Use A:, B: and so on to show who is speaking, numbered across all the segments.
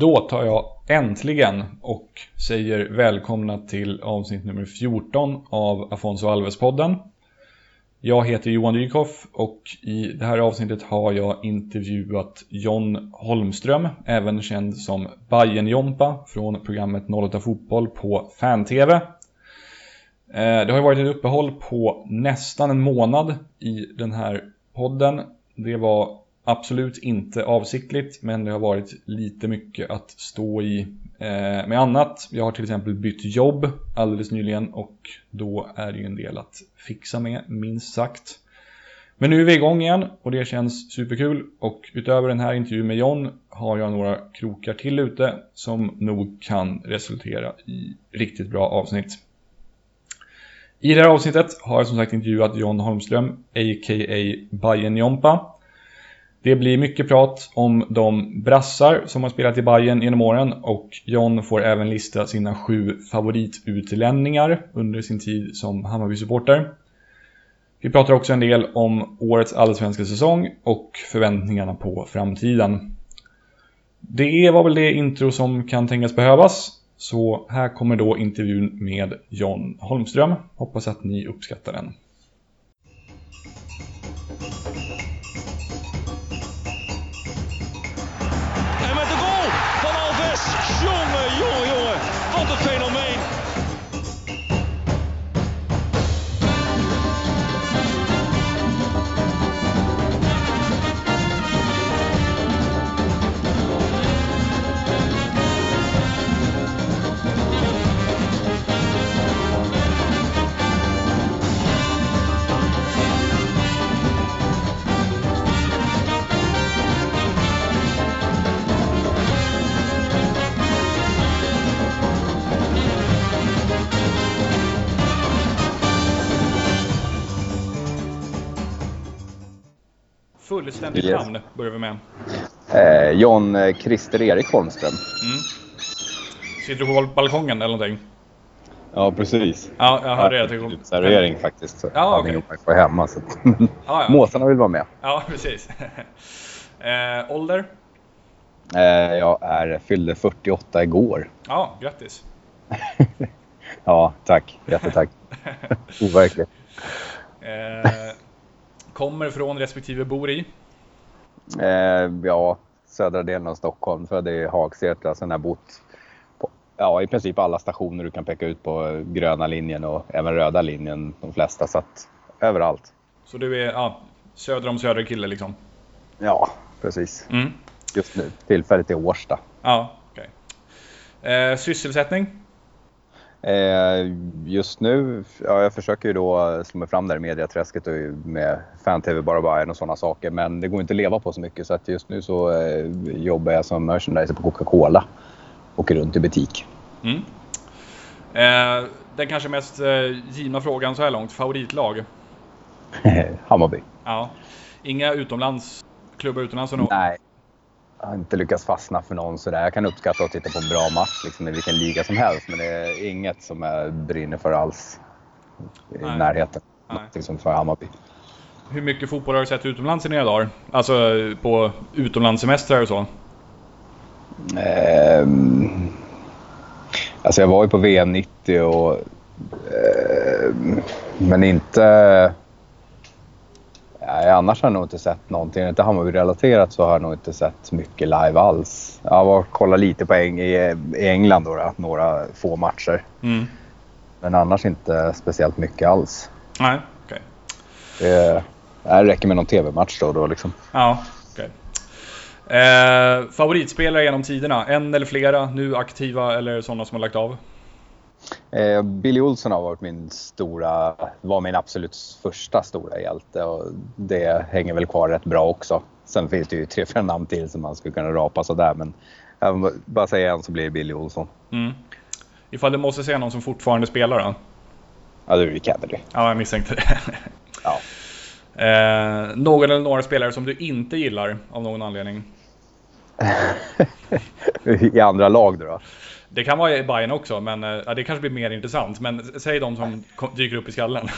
A: Då tar jag äntligen och säger välkomna till avsnitt nummer 14 av Afonso Alves-podden. Jag heter Johan Dykhoff och i det här avsnittet har jag intervjuat John Holmström, även känd som Bajen jompa från programmet 08 Fotboll på Fan-TV. Eh, det har varit ett uppehåll på nästan en månad i den här podden. Det var absolut inte avsiktligt, men det har varit lite mycket att stå i eh, med annat. Jag har till exempel bytt jobb alldeles nyligen och då är det ju en del att fixa med, minst sagt. Men nu är vi igång igen och det känns superkul och utöver den här intervjun med John har jag några krokar till ute som nog kan resultera i riktigt bra avsnitt. I det här avsnittet har jag som sagt intervjuat John Holmström, a.k.a. Bajen Jompa. Det blir mycket prat om de brassar som har spelat i Bayern genom åren och John får även lista sina sju favoritutlänningar under sin tid som Hammarby-supporter. Vi pratar också en del om årets allsvenska säsong och förväntningarna på framtiden. Det var väl det intro som kan tänkas behövas. Så här kommer då intervjun med John Holmström. Hoppas att ni uppskattar den. Fullständigt yes. namn börjar vi med.
B: Eh, John eh, Christer Erik Holmström. Mm.
A: Sitter du på balkongen eller någonting?
B: Ja, precis.
A: Ja, jag hörde det. Jag
B: servering faktiskt. Så ja. Okay. på hemma. Så. ja, ja. Måsarna vill vara med.
A: Ja, precis. eh, ålder?
B: Eh, jag är, fyllde 48 igår.
A: Ja, grattis.
B: ja, tack. Jättetack. Overkligt.
A: Eh, kommer från respektive bor i?
B: Eh, ja, södra delen av Stockholm. Född i Hagsätra. Sen har jag bott på ja, i princip alla stationer du kan peka ut på gröna linjen och även röda linjen. De flesta. Så att överallt.
A: Så du är ja, söder om söder kille liksom?
B: Ja, precis. Mm. Just nu. Tillfälligt i Årsta.
A: Ja, okej. Okay. Eh, sysselsättning?
B: Eh, just nu, ja, jag försöker ju då slå mig fram där i mediaträsket och med fan-tv bara Bayern och sådana saker. Men det går inte att leva på så mycket så att just nu så eh, jobbar jag som merchandiser på Coca-Cola. Åker runt i butik. Mm.
A: Eh, den kanske mest eh, givna frågan så här långt, favoritlag?
B: Hammarby.
A: Ja. Inga utomlands, klubbar utomlands?
B: Nej, jag har inte lyckats fastna för någon sådär. Jag kan uppskatta att titta på en bra match liksom, i vilken liga som helst, men det är inget som jag brinner för alls i Nej. närheten. Nej. som för Hammarby.
A: Hur mycket fotboll har du sett utomlands i dina dagar? Alltså på utomlandssemestrar och så?
B: Um, alltså jag var ju på VM 90 och... Uh, men inte Nej, annars har jag nog inte sett någonting. Inte Hammarby-relaterat så har jag nog inte sett mycket live alls. Jag var kollat lite på Eng i, England då, då, några få matcher. Mm. Men annars inte speciellt mycket alls.
A: Nej, okej.
B: Okay. Det, det räcker med någon tv-match då, då liksom.
A: Ja, okej. Okay. Eh, favoritspelare genom tiderna? En eller flera? Nu aktiva eller sådana som har lagt av?
B: Eh, Billy Olsson har varit min stora, var min absolut första stora hjälte och det hänger väl kvar rätt bra också. Sen finns det ju tre, fyra namn till som man skulle kunna rapa sådär men jag bara säga en så blir det Billy Olsson. Mm.
A: Ifall du måste säga någon som fortfarande spelar då?
B: Ja, det är Rick Kennedy.
A: Ja, jag misstänkte det. ja. Eh, någon eller några spelare som du inte gillar av någon anledning?
B: I andra lag då?
A: Det kan vara i Bayern också, men eh, ja, det kanske blir mer intressant. Men säg de som dyker upp i skallen.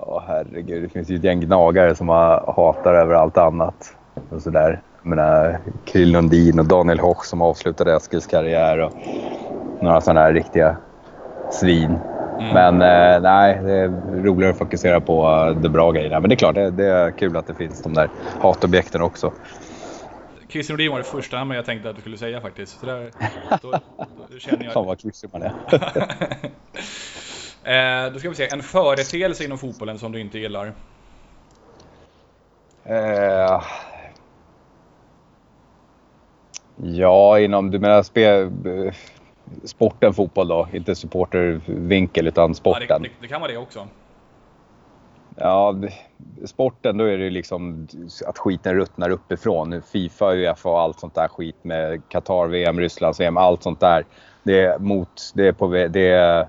B: Ja, oh, herregud. Det finns ju ett gäng gnagare som hatar över allt annat. Och sådär. menar, Krill Lundin och Daniel Hoch som avslutade Eskils karriär och några sådana här riktiga svin. Mm. Men eh, nej, det är roligare att fokusera på uh, de bra grejerna. Men det är klart, det, det, är kul att det finns de där hatobjekten också.
A: Christian Nordin var det första namnet jag tänkte att du skulle säga faktiskt. Så där, då,
B: då känner jag... Fan vad klyschig man är.
A: eh, då ska vi se, en företeelse inom fotbollen som du inte gillar?
B: Eh, ja, inom, du menar spel, sporten fotboll då? Inte supportervinkel utan sporten. Ja,
A: det, det, det kan vara det också.
B: Ja, sporten då är det liksom att skiten ruttnar uppifrån. Fifa, Uefa och allt sånt där skit med Qatar-VM, Rysslands-VM, allt sånt där. Det är, mot, det är, på, det är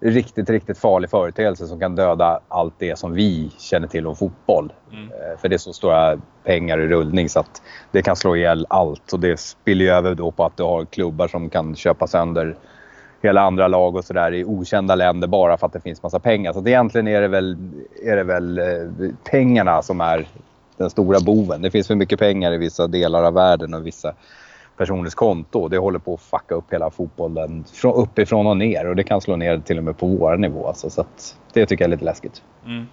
B: riktigt, riktigt farlig företeelse som kan döda allt det som vi känner till om fotboll. Mm. Eh, för det är så stora pengar i rullning så att det kan slå ihjäl allt. Och det spiller över då på att du har klubbar som kan köpa sönder hela andra lag och sådär i okända länder bara för att det finns massa pengar. Så egentligen är det väl, är det väl eh, pengarna som är den stora boven. Det finns för mycket pengar i vissa delar av världen och vissa personers konto. Det håller på att fucka upp hela fotbollen uppifrån och ner och det kan slå ner till och med på vår nivå. Alltså, så det tycker jag är lite läskigt. Mm.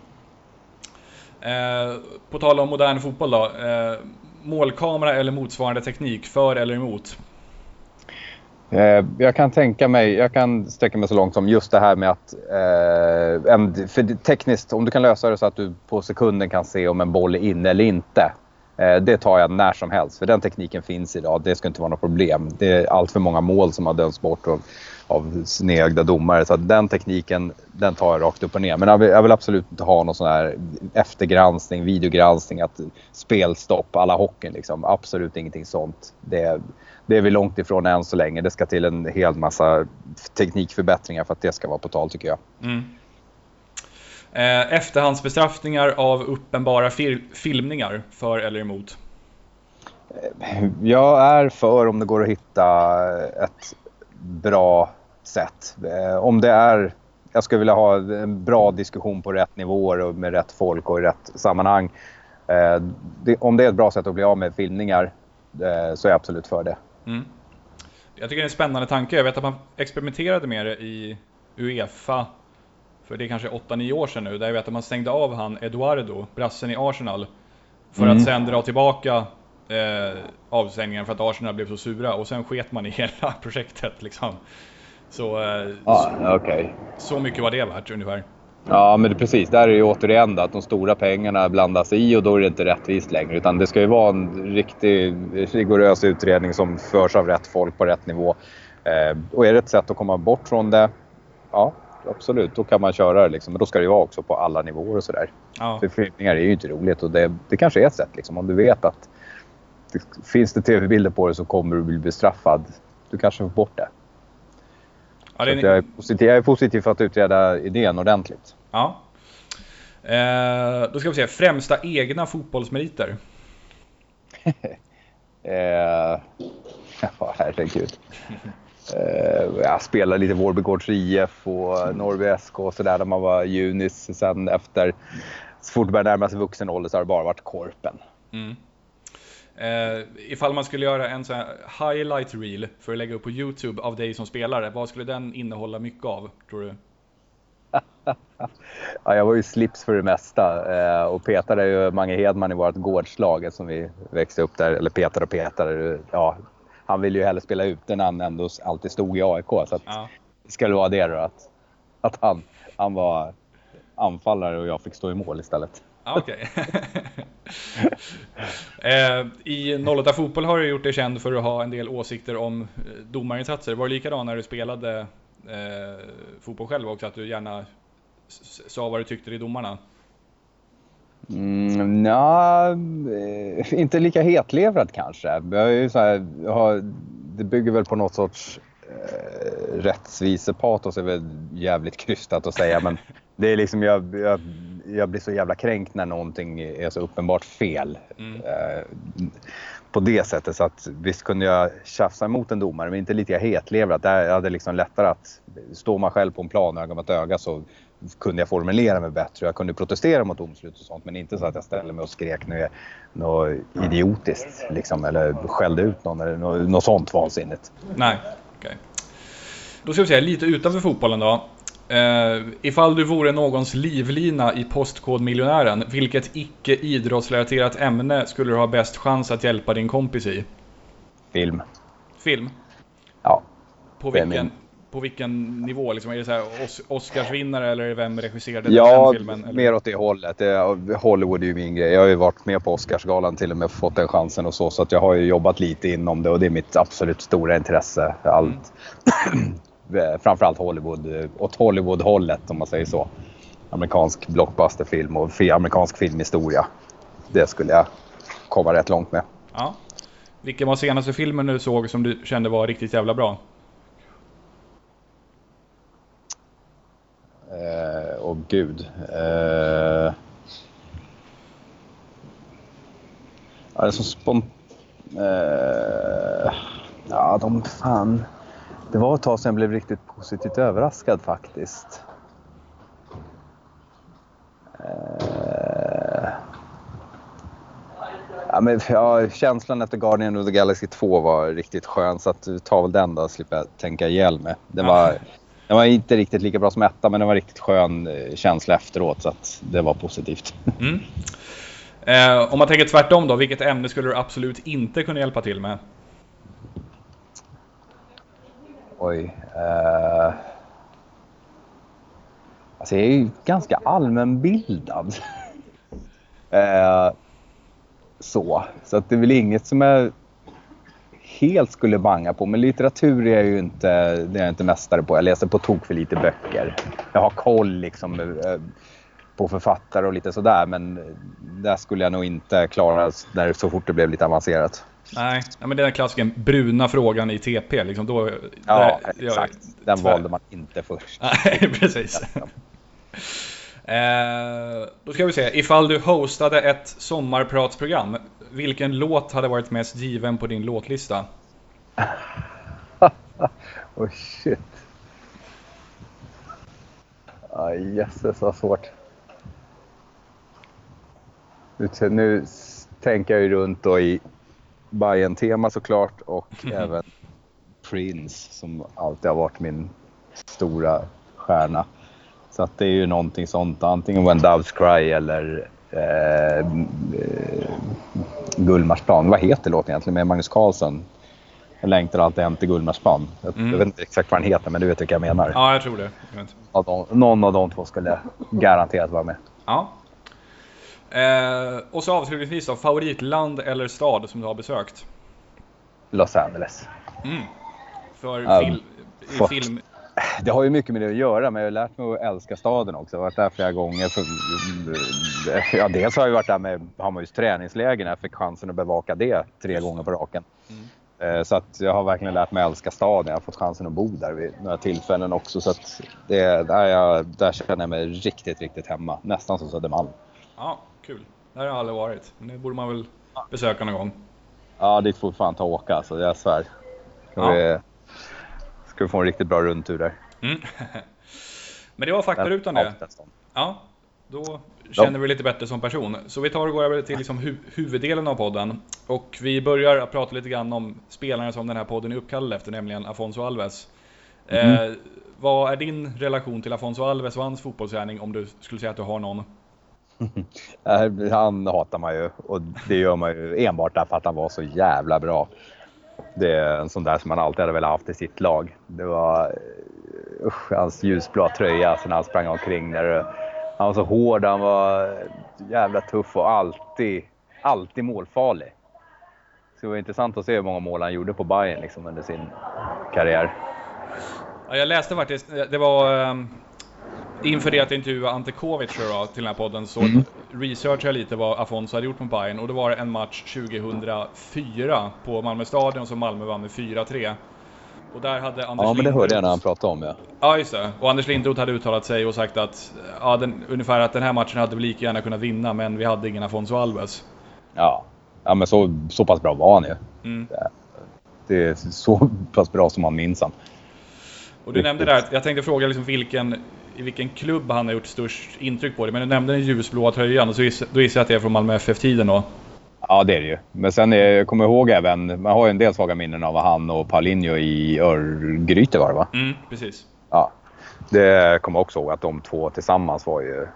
A: Eh, på tal om modern fotboll då. Eh, målkamera eller motsvarande teknik, för eller emot?
B: Eh, jag kan tänka mig, jag kan sträcka mig så långt som just det här med att eh, en, för tekniskt, om du kan lösa det så att du på sekunden kan se om en boll är inne eller inte. Eh, det tar jag när som helst, för den tekniken finns idag. Det ska inte vara något problem. Det är allt för många mål som har dömts bort av, av snedögda domare. Så den tekniken, den tar jag rakt upp och ner. Men jag vill, jag vill absolut inte ha någon sån här eftergranskning, videogranskning, att spelstopp alla hockeyn. Liksom. Absolut ingenting sånt. Det, det är vi långt ifrån än så länge. Det ska till en hel massa teknikförbättringar för att det ska vara på tal tycker jag. Mm.
A: Eh, efterhandsbestraffningar av uppenbara fil filmningar, för eller emot?
B: Eh, jag är för om det går att hitta ett bra sätt. Eh, om det är, jag skulle vilja ha en bra diskussion på rätt nivåer och med rätt folk och i rätt sammanhang. om det är ett bra sätt att bli av med filmningar så är jag absolut för det. Mm.
A: Jag tycker det är en spännande tanke. Jag vet att man experimenterade med det i Uefa för det är kanske 8-9 år sedan nu, där jag vet att man stängde av han Eduardo, brassen i Arsenal, för mm. att sen dra tillbaka eh, avstängningen för att Arsenal blev så sura och sen sket man i hela projektet liksom. Så, eh,
B: ah, okay.
A: så mycket var det värt ungefär.
B: Ja, men det, precis. Där är det ju återigen att de stora pengarna blandas i och då är det inte rättvist längre. Utan det ska ju vara en riktig rigorös utredning som förs av rätt folk på rätt nivå. Eh, och är det ett sätt att komma bort från det, ja, absolut. Då kan man köra det liksom. Men då ska det ju vara också på alla nivåer och sådär. Ja. För filmningar är ju inte roligt och det, det kanske är ett sätt liksom. Om du vet att det, finns det tv-bilder på det så kommer du bli bestraffad. Du kanske får bort det. Ja, är... jag, är positiv, jag är positiv för att utreda idén ordentligt.
A: Ja. Eh, då ska vi se, främsta egna fotbollsmeriter?
B: eh, ja, herregud. Eh, jag spelade lite Vårbygårds IF och Norrby SK och sådär när man var junis. Sen efter, så fort började närma sig vuxen ålder så har det bara varit Korpen. Mm.
A: Eh, ifall man skulle göra en sån här highlight reel för att lägga upp på Youtube av dig som spelare, vad skulle den innehålla mycket av, tror du?
B: ja, jag var ju slips för det mesta eh, och petade ju Mange Hedman i vårt gårdslag som vi växte upp där, eller petade och petade. Ja, han ville ju hellre spela ut när han ändå alltid stod i AIK. Så att, ja. det vara det då, att, att han, han var anfallare och jag fick stå i mål istället.
A: Okej. Okay. eh, I 08 Fotboll har du gjort dig känd för att ha en del åsikter om eh, domarinsatser. Var det likadant när du spelade eh, fotboll själv också? Att du gärna sa vad du tyckte i domarna?
B: Mm, ja, eh, inte lika hetlevrad kanske. Jag är ju så här, har, det bygger väl på något sorts eh, rättvisepatos, är väl jävligt krystat att säga. Men det är liksom, jag, jag, jag, blir så jävla kränkt när någonting är så uppenbart fel. Mm. Eh, på det sättet. Så att visst kunde jag tjafsa emot en domare, men inte lika hetlevrad. Jag hade liksom lättare att, står man själv på en plan öga mot öga så kunde jag formulera mig bättre. Jag kunde protestera mot domslut och sånt men inte så att jag ställde mig och skrek något, något idiotiskt liksom, eller skällde ut någon eller något, något sånt vansinnigt.
A: Nej, okej. Okay. Då ska vi säga lite utanför fotbollen då. Uh, ifall du vore någons livlina i Postkodmiljonären, vilket icke idrottsrelaterat ämne skulle du ha bäst chans att hjälpa din kompis i?
B: Film.
A: Film?
B: Ja.
A: På vilken, på vilken nivå? Liksom, är det så här Os Oscarsvinnare eller vem regisserade
B: ja,
A: den filmen?
B: Ja, mer åt det hållet. Hollywood är ju min grej. Jag har ju varit med på Oscarsgalan till och med fått den chansen och så. Så att jag har ju jobbat lite inom det och det är mitt absolut stora intresse. Allt. Mm. Framförallt Hollywood, åt Hollywood-hållet om man säger så. Amerikansk blockbusterfilm och amerikansk filmhistoria. Det skulle jag komma rätt långt med.
A: Ja. Vilken var senaste filmen du såg som du kände var riktigt jävla bra?
B: Eh, åh gud. Eh, ja, det är så spont... Eh, ja, de fan... Det var ett tag sedan jag blev riktigt positivt överraskad faktiskt. Eh, ja, men, ja, känslan efter Guardian of the Galaxy 2 var riktigt skön så att ta väl den då slipper jag tänka ihjäl mig. Den var, den var inte riktigt lika bra som etta men det var riktigt skön eh, känsla efteråt så att det var positivt.
A: Mm. Eh, om man tänker tvärtom då, vilket ämne skulle du absolut inte kunna hjälpa till med?
B: Oj. Uh... Alltså jag är ju ganska allmänbildad. uh... Eh, så. Så att det är väl inget som jag helt skulle banga på. Men litteratur är jag ju inte, det är jag inte mästare på. Jag läser på tok för lite böcker. Jag har koll liksom eh, på författare och lite sådär. Men där skulle jag nog inte klara där så fort det blev lite avancerat.
A: Nej, ja, men den klassikern bruna frågan i TP. Liksom, då,
B: ja, där, exakt. Den tvär. valde man inte först.
A: Nej, precis. eh, då ska vi se, ifall du hostade ett sommarpratsprogram, vilken låt hade varit mest given på din låtlista?
B: oh shit. Ah, jösses vad svårt. Nu, nu tänker jag ju runt då i bayern tema såklart och mm. även Prince som alltid har varit min stora stjärna. Så att det är ju någonting sånt, antingen When Doves Cry eller eh, eh, Gullmarsplan. Vad heter låten egentligen med Magnus Carlsson? Jag längtar alltid hem till Gullmarsplan. Jag, mm. jag vet inte exakt vad den heter men du vet vilka jag menar.
A: Ja, jag tror det.
B: Jag någon av de två skulle garanterat vara med.
A: Ja, Eh, och så avslutningsvis då, favoritland eller stad som du har besökt?
B: Los Angeles.
A: Mm. För um, fil film...
B: Det har ju mycket med det att göra, men jag har lärt mig att älska staden också. Jag har varit där flera gånger. För, ja, dels har jag varit där med Hammarbys träningsläger när jag fick chansen att bevaka det tre gånger på raken. Mm. Eh, så att jag har verkligen lärt mig att älska staden. Jag har fått chansen att bo där vid några tillfällen också. Så att det, där, jag, där känner jag mig riktigt, riktigt hemma. Nästan som Södermalm.
A: Ja, kul. Där har jag aldrig varit. Men det borde man väl besöka någon gång.
B: Ja, dit får vi fan ta och åka alltså, jag svär. Ska, ja. vi, ska vi få en riktigt bra rundtur där. Mm.
A: Men det var faktarutan det. Ja, då känner vi lite bättre som person. Så vi tar och går över till liksom hu huvuddelen av podden. Och vi börjar att prata lite grann om spelaren som den här podden är uppkallad efter, nämligen Afonso Alves. Mm. Eh, vad är din relation till Afonso Alves och hans fotbollsgärning om du skulle säga att du har någon?
B: han hatar man ju och det gör man ju enbart därför att han var så jävla bra. Det är en sån där som man alltid hade velat haft i sitt lag. Det var eh, usch, hans ljusblå tröja sen han sprang omkring där. Han var så hård, han var jävla tuff och alltid, alltid målfarlig. Så det var intressant att se hur många mål han gjorde på Bayern liksom under sin karriär.
A: Ja, jag läste faktiskt, det var um inför det att jag intervjuade Ante Kovic då, till den här podden så mm. researchade jag lite vad Afonso hade gjort med Bayern och det var en match 2004 på Malmö Stadion som Malmö vann med 4-3. Och där hade Anders
B: Ja, men det hörde jag när han pratade om
A: ja. Ja, just det. Och Anders Lindroth hade uttalat sig och sagt att ja, den, ungefär att den här matchen hade vi lika gärna kunnat vinna men vi hade ingen Afonso Alves.
B: Ja, ja men så, så pass bra var han ju. Mm. Det, det är så pass bra som man minns han.
A: Och du nämnde där, jag tänkte fråga liksom vilken i vilken klubb han har gjort störst intryck på dig. Men du nämnde den ljusblåa tröjan och så gissar, då gissar jag att det är från Malmö FF-tiden då.
B: Ja, det är det ju. Men sen är, jag kommer ihåg även, man har ju en del svaga minnen av han och Paulinho i Örgryte var det va?
A: Mm, precis.
B: Ja, det kommer jag också ihåg att de två tillsammans var ju...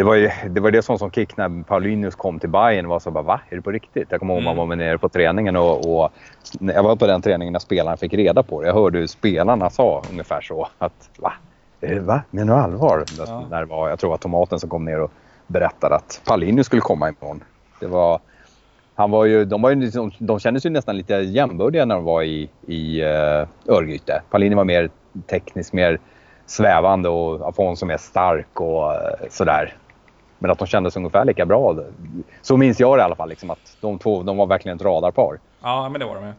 B: Det var ju det, var det som som kick när Paulinus kom till Bayern var så bara va? Är det på riktigt? Jag kommer ihåg mm. man var nere på träningen och, och jag var på den träningen när spelarna fick reda på det. Jag hörde hur spelarna sa ungefär så att va? Va? Menar du allvar? Ja. När det var, jag tror att Tomaten som kom ner och berättade att Paulinus skulle komma imorgon. Det var, han var ju, de, var ju, liksom, de kändes ju nästan lite jämbördiga när de var i, i uh, Örgryte. Paulini var mer tekniskt, mer svävande och Afonso mer stark och uh, sådär. Men att de kändes ungefär lika bra. Så minns jag det i alla fall. Liksom, att de två de var verkligen ett radarpar.
A: Ja, men det var de ju.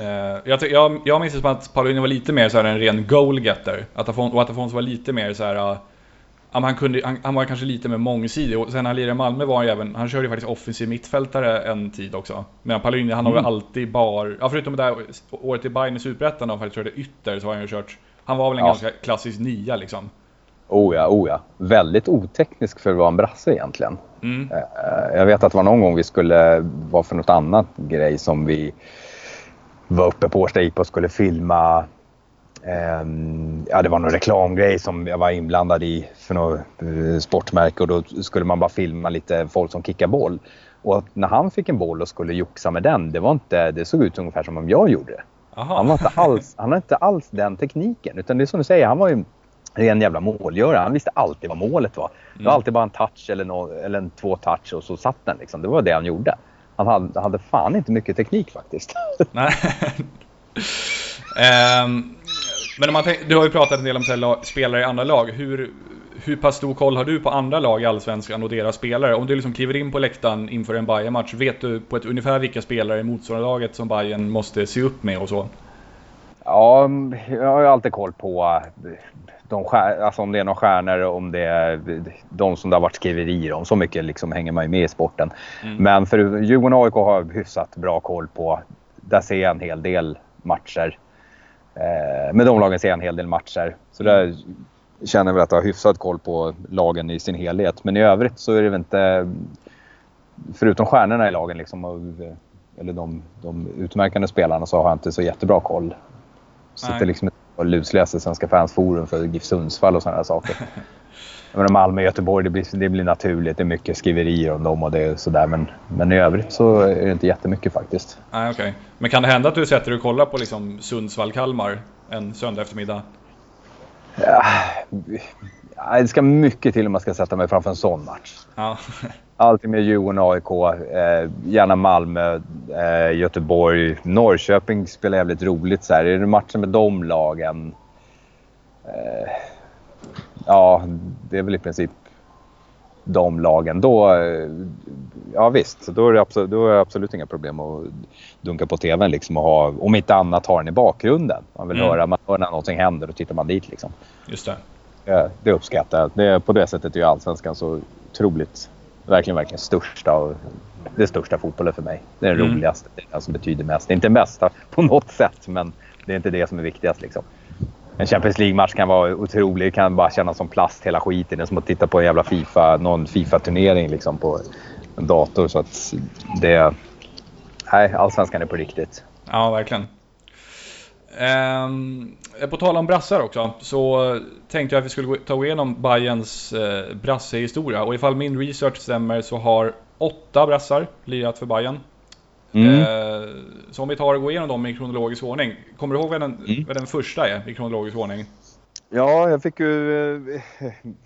A: Uh, jag, jag, jag minns det som att Paulini var lite mer så här en ren goalgetter. Att Afon, och att Afonso var lite mer så här... Uh, han, kunde, han, han, var kanske lite mer mångsidig och sen när han lirade i Malmö var han även, han körde ju faktiskt offensiv mittfältare en tid också. Men Paulini han har mm. väl alltid bara, ja förutom det där året i Bayern i Superettan då han faktiskt körde ytter så har han ju kört, han var väl en ja. ganska klassisk nia liksom.
B: Oh ja, oh ja. Väldigt oteknisk för att vara en brasse egentligen. Mm. Eh, jag vet att det var någon gång vi skulle vara för något annat grej som vi var uppe på Årsta och skulle filma Ehm, ja, det var någon reklamgrej som jag var inblandad i för något eh, sportmärke och då skulle man bara filma lite folk som kickar boll. Och när han fick en boll och skulle joxa med den, det, var inte, det såg ut ungefär som om jag gjorde det. Han, var inte alls, han hade inte alls den tekniken. Utan det är som du säger, han var ju ren jävla målgörare. Han visste alltid vad målet var. Det var mm. alltid bara en touch eller, no, eller en två touch och så satt den. Liksom. Det var det han gjorde. Han hade, hade fan inte mycket teknik faktiskt. Nej.
A: um, Men om man tänk, du har ju pratat en del om här, spelare i andra lag. Hur, hur pass stor koll har du på andra lag i Allsvenskan och deras spelare? Om du liksom kliver in på läktaren inför en bayern match vet du på ett ungefär vilka spelare i motståndarlaget som Bayern måste se upp med och så?
B: Ja, jag har ju alltid koll på de stjär, alltså om det är några stjärnor, om det är de som det har varit skriverier om. Så mycket liksom hänger man ju med i sporten. Mm. Men för Djurgården och AIK har jag hyfsat bra koll på. Där ser jag en hel del matcher. Eh, med de lagen ser jag en hel del matcher. Så där känner jag väl att jag har hyfsat koll på lagen i sin helhet. Men i övrigt så är det väl inte... Förutom stjärnorna i lagen, liksom, eller de, de utmärkande spelarna, så har jag inte så jättebra koll. Sitter liksom och lusläser Svenska fans forum för GIF Sundsvall och sådana saker. Men Malmö och Göteborg, det blir, det blir naturligt. Det är mycket skriverier om dem och det sådär. Men, men i övrigt så är det inte jättemycket faktiskt.
A: Nej, okay. Men kan det hända att du sätter dig och kollar på liksom Sundsvall-Kalmar en söndag eftermiddag?
B: Ja, det ska mycket till om man ska sätta mig framför en sån match. Ja. Alltid med Djurgården, AIK, eh, gärna Malmö, eh, Göteborg, Norrköping spelar jävligt roligt. Så här. Är det matchen med de lagen? Eh, ja, det är väl i princip de lagen. Då, ja visst, då är, det absolut, då är det absolut inga problem att dunka på tvn liksom och ha, om inte annat ha den i bakgrunden. Man vill mm. höra, man hör när någonting händer och tittar man dit liksom.
A: Just det.
B: Det, uppskattar jag. På det sättet är ju Allsvenskan så otroligt, verkligen, verkligen största och det största fotbollen för mig. Det är den mm. roligaste, det är den som betyder mest. Det är inte bästa på något sätt, men det är inte det som är viktigast liksom en Champions League-match kan vara otrolig. Det kan bara kännas som plast hela skiten. Det är som att titta på en jävla FIFA, någon FIFA-turnering liksom på en dator. Så att det... Nej, allsvenskan är på riktigt.
A: Ja, verkligen. Um, på tal om brassar också, så tänkte jag att vi skulle ta igenom Bayerns eh, brassehistoria. Och ifall min research stämmer så har åtta brassar lirat för Bayern. Mm. Eh, så om vi tar och går igenom dem i kronologisk ordning. Kommer du ihåg vad den, mm. vad den första är i kronologisk ordning?
B: Ja, jag fick ju... Eh,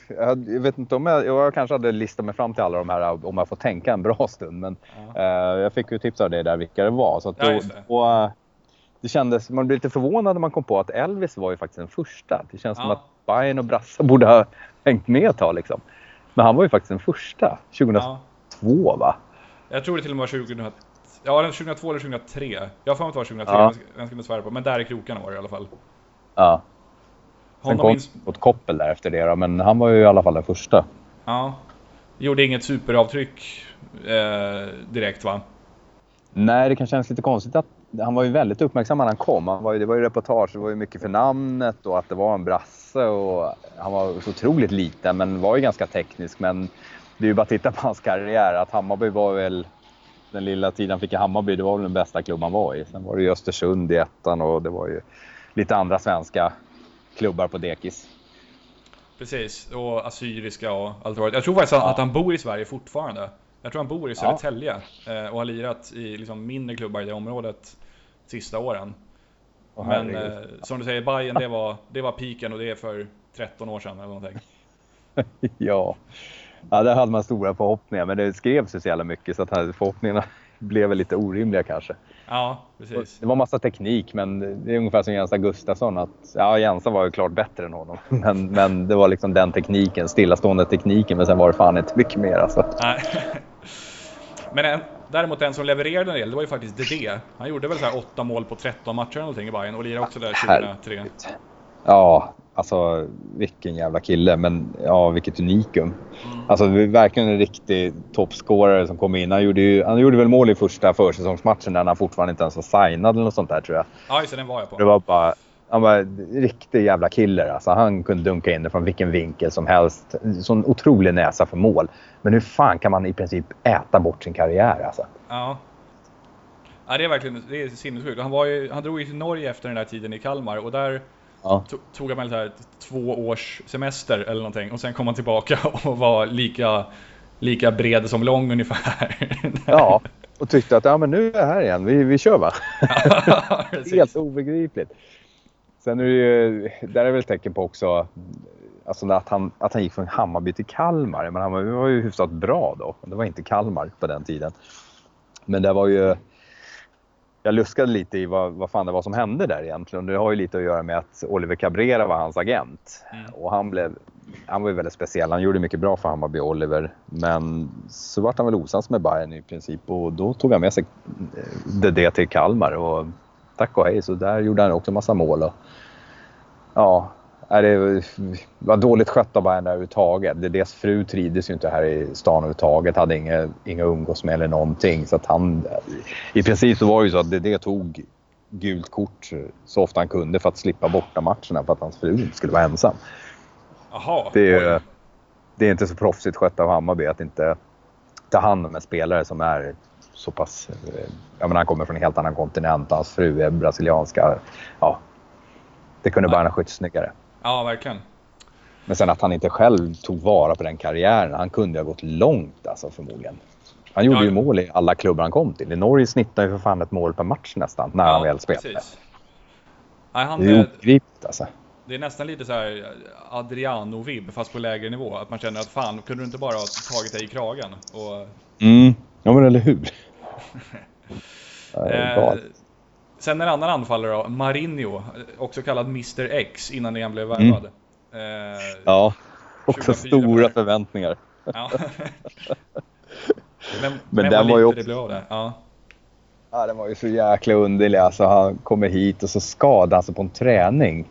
B: jag vet inte om jag... Jag kanske hade listat mig fram till alla de här om jag får tänka en bra stund. Men ja. eh, jag fick ju tips av dig där vilka det var. Så att ja, då, det. Det kändes... Man blev lite förvånad när man kom på att Elvis var ju faktiskt den första. Det känns ja. som att Bayern och Brassa borde ha hängt med ett tag liksom. Men han var ju faktiskt den första. 2002 va?
A: Jag tror det till och med var 2003 Ja, den 2002 eller 2003. Jag har för mig att det var 2003, ja. jag ska inte svära på. Men där i krokarna var det i alla fall.
B: Ja. Sen kom minst... åt Koppel där efter det då, men han var ju i alla fall den första.
A: Ja. Gjorde inget superavtryck eh, direkt va?
B: Nej, det kan kännas lite konstigt att han var ju väldigt uppmärksam när han kom. Han var ju, det var ju reportage, det var ju mycket för namnet och att det var en brasse och han var så otroligt liten men var ju ganska teknisk. Men det är ju bara att titta på hans karriär att Hammarby var väl den lilla tiden han fick i Hammarby, det var väl den bästa klubb han var i. Sen var det ju Östersund i ettan och det var ju lite andra svenska klubbar på dekis.
A: Precis, och assyriska och allt vad Jag tror faktiskt ja. att han bor i Sverige fortfarande. Jag tror han bor i Södertälje ja. och har lirat i liksom mindre klubbar i det området sista åren. Oh, Men eh, som du säger, Bayern det var, det var piken och det är för 13 år sedan eller någonting.
B: ja. ja, där hade man stora förhoppningar men det skrevs ju så jävla mycket så att förhoppningarna blev väl lite orimliga kanske.
A: Ja, precis.
B: Det var massa teknik, men det är ungefär som Jensa Gustafsson. Att, ja, Jensa var ju klart bättre än honom. Men, men det var liksom den tekniken, stillastående tekniken. Men sen var det fan inte mycket mer alltså. Nej.
A: Men en, däremot den som levererade en del, det var ju faktiskt Dede. Han gjorde väl så här åtta mål på 13 matcher eller någonting i Bayern och lirade också där 2003.
B: Ja, alltså vilken jävla kille. Men ja, vilket unikum. Mm. Alltså verkligen en riktig toppscorare som kom in. Han gjorde, ju, han gjorde väl mål i första försäsongsmatchen när han fortfarande inte ens var signad eller något sånt där tror jag.
A: Ja, just det, den var jag på.
B: Det var bara, han var riktig jävla killer. Alltså, han kunde dunka in det från vilken vinkel som helst. Sån otrolig näsa för mål. Men hur fan kan man i princip äta bort sin karriär alltså?
A: Ja. Ja, det är verkligen det är sinnessjukt. Han, var ju, han drog ju till Norge efter den där tiden i Kalmar och där ja. tog han väl här två års semester eller någonting och sen kom han tillbaka och var lika, lika bred som lång ungefär.
B: Ja, och tyckte att ja, men nu är jag här igen, vi, vi kör va? Ja, Helt obegripligt. Sen är det ju, där är väl ett tecken på också alltså att, han, att han gick från Hammarby till Kalmar. Men han var, ju hyfsat bra då. Det var inte Kalmar på den tiden. Men det var ju... Jag luskade lite i vad, vad fan det var som hände där egentligen. Det har ju lite att göra med att Oliver Cabrera var hans agent. Mm. Och han, blev, han var ju väldigt speciell. Han gjorde mycket bra för Hammarby, Oliver. Men så vart han väl osams med Bayern i princip och då tog han med sig det, det till Kalmar. Och tack och hej, så där gjorde han också massa mål. Och, ja, det var dåligt skött av Bayern överhuvudtaget. Deras fru trivdes ju inte här i stan överhuvudtaget. Hade inga, inga umgås med eller någonting. Så att han, I princip så var det ju så att det tog gult kort så ofta han kunde för att slippa borta matcherna för att hans fru inte skulle vara ensam.
A: Aha,
B: det, det är inte så proffsigt skött av Hammarby att inte ta hand om en spelare som är så pass... Jag menar, han kommer från en helt annan kontinent. Hans fru är brasilianska. Ja, det kunde bara ha skött snyggare.
A: Ja, verkligen.
B: Men sen att han inte själv tog vara på den karriären. Han kunde ha gått långt alltså förmodligen. Han gjorde ja. ju mål i alla klubbar han kom till. I Norge snittade ju för fan ett mål per match nästan när ja, han väl spelade. Precis.
A: Nej, han,
B: det är obegripligt alltså.
A: Det är nästan lite så här Adriano-vibb fast på lägre nivå. Att man känner att fan, kunde du inte bara ha tagit dig i kragen? Och...
B: Mm, ja men eller hur.
A: eh, Sen en annan anfallare då, Marinho, också kallad Mr X innan han blev värvad.
B: Mm. Eh, ja, också stora förväntningar. Ja.
A: men, men, den var ju också... det blev av det. Ja.
B: Ja, den var ju så jäkla underlig. Alltså, han kommer hit och så skadar han sig på en träning.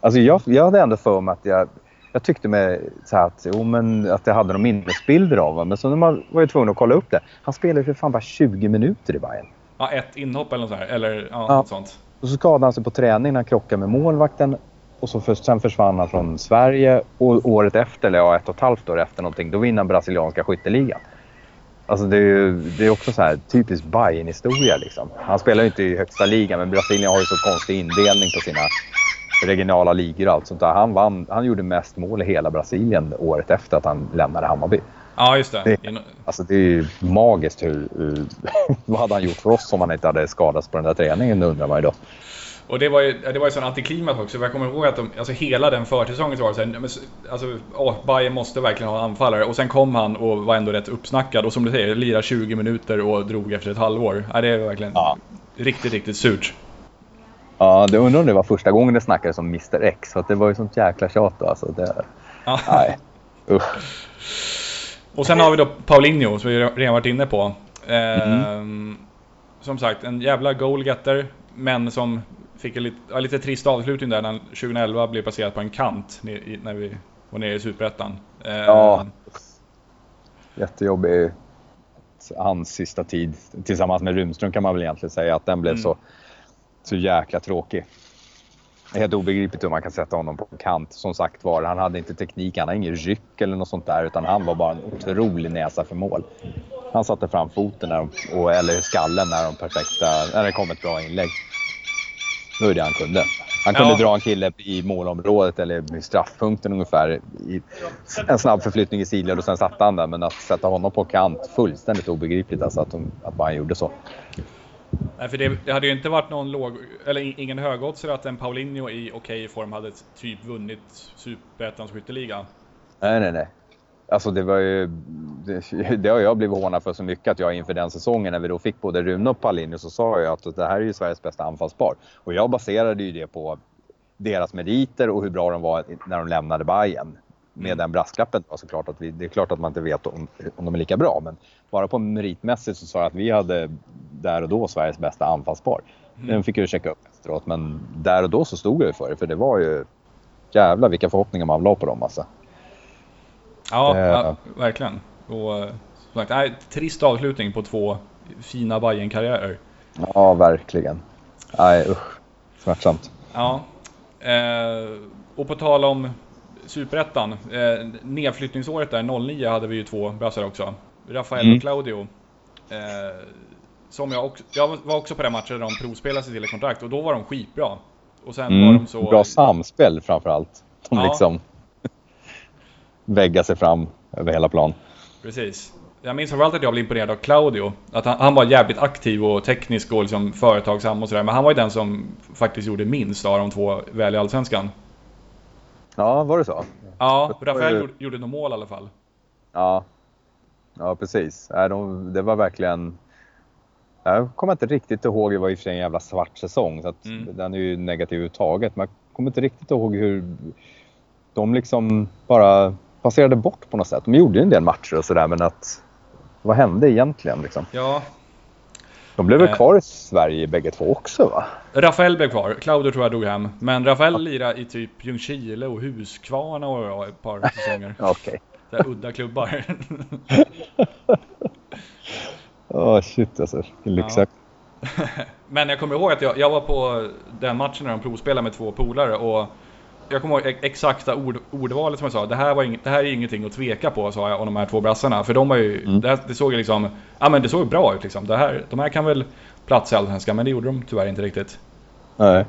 B: Alltså, jag, jag hade ändå för mig att jag, jag tyckte mig så att, jo, men att jag hade några minnesbilder av honom. Men så när man var ju tvungen att kolla upp det. Han spelade för fan bara 20 minuter i Bayern.
A: Ja, ett inhopp eller något sånt. Eller ja, ja. Något sånt.
B: Och så skadade han sig på träning när han krockade med målvakten. Och så för, sen försvann han från Sverige och året efter, eller ja, ett och ett halvt år efter någonting, då vinner han brasilianska skytteligan. Alltså det är ju det är också så här typisk bayern historia liksom. Han spelar ju inte i högsta ligan, men Brasilien har ju så konstig indelning på sina regionala ligor och allt sånt där. Han, vann, han gjorde mest mål i hela Brasilien året efter att han lämnade Hammarby.
A: Ja, just det.
B: det alltså det är ju magiskt hur, vad hade han gjort för oss om han inte hade skadats på den där träningen undrar man ju då.
A: Och det var ju, det var ju sån antiklimax också, jag kommer ihåg att de, alltså hela den försäsongen så var det såhär, alltså, åh, Bayern måste verkligen ha anfallare. Och sen kom han och var ändå rätt uppsnackad och som du säger, lirade 20 minuter och drog efter ett halvår. Ja, det är verkligen ja. riktigt, riktigt surt.
B: Ja, det undrar om det var första gången det snackades om Mr X, för det var ju sånt jäkla tjat då alltså. Det, ja. Nej, usch.
A: Och sen har vi då Paulinho som vi redan varit inne på. Mm. som sagt, en jävla goalgetter, men som fick en lite, ja, lite trist avslutning där när 2011 blev placerad på en kant när vi var nere i Superettan.
B: Ja, ehm. jättejobbig hans sista tid tillsammans med Runström kan man väl egentligen säga att den blev mm. så så jäkla tråkig. Helt obegripligt hur man kan sätta honom på kant. Som sagt var, han hade inte teknik, han hade ingen ryck eller något sånt där. Utan han var bara en otrolig näsa för mål. Han satte fram foten när de, och, eller skallen när, de perfekta, när det kom ett bra inlägg. Det var det han kunde. Han kunde ja. dra en kille i målområdet eller i straffpunkten ungefär. I en snabb förflyttning i sidled och sen satte han där. Men att sätta honom på kant, fullständigt obegripligt alltså att, de, att han gjorde så.
A: Nej, för det, det, hade ju inte varit någon låg, eller ingen högoddsare att en Paulinho i okej okay form hade typ vunnit Superettans skytteliga.
B: Nej, nej, nej. Alltså det var ju, det, det, har jag blivit hånad för så mycket att jag inför den säsongen när vi då fick både Rune och Paulinho så sa jag att det här är ju Sveriges bästa anfallspar. Och jag baserade ju det på deras meriter och hur bra de var när de lämnade Bayern med mm. den brasklappen var såklart att vi, det är klart att man inte vet om, om de är lika bra. Men bara på meritmässigt så sa jag att vi hade där och då Sveriges bästa anfallspar. Mm. Den fick jag checka upp efteråt, men där och då så stod jag för det. För det var ju jävla vilka förhoppningar man la på dem alltså.
A: Ja, eh. ja verkligen. Och sagt, nej, trist avslutning på två fina bayern karriärer
B: Ja, verkligen. Nej, usch. Smärtsamt.
A: Ja. Eh, och på tal om Superettan, eh, nedflyttningsåret där, 09, hade vi ju två brassar också. Rafael mm. och Claudio. Eh, som jag, också, jag var också på den matchen där de provspelade sig till ett kontrakt och då var de skitbra.
B: Och sen mm. var de så... Bra samspel framförallt. De ja. liksom väggar sig fram över hela plan.
A: Precis. Jag minns framförallt att jag blev imponerad av Claudio. Att han, han var jävligt aktiv och teknisk och liksom företagsam och sådär. Men han var ju den som faktiskt gjorde minst av de två väl i Allsvenskan.
B: Ja, var det så?
A: Ja, Rafael ju... gjorde nog mål i alla fall.
B: Ja, ja precis. det var verkligen... Jag kommer inte riktigt ihåg, det var i och för sig en jävla svart säsong så att mm. den är ju negativ överhuvudtaget. Men jag kommer inte riktigt ihåg hur de liksom bara passerade bort på något sätt. De gjorde en del matcher och sådär men att vad hände egentligen liksom?
A: Ja,
B: de blev väl eh. kvar i Sverige bägge två också va?
A: Rafael blev kvar, Claudio tror jag dog hem. Men Rafael lirade i typ Ljungskile och Huskvarna och ett par säsonger.
B: Okej.
A: Okay. udda klubbar.
B: Åh oh, shit alltså, lyxjakt.
A: Ja. Men jag kommer ihåg att jag, jag var på den matchen när de provspelade med två polare och jag kommer ihåg exakta ord, ordvalet som jag sa. Det här, var ing, det här är ingenting att tveka på, sa jag om de här två brassarna. För de var ju, mm. det, det, såg liksom, ja men det såg bra ut liksom. Det här, de här kan väl platsa i Allsvenskan, men det gjorde de tyvärr inte riktigt.
B: Nej,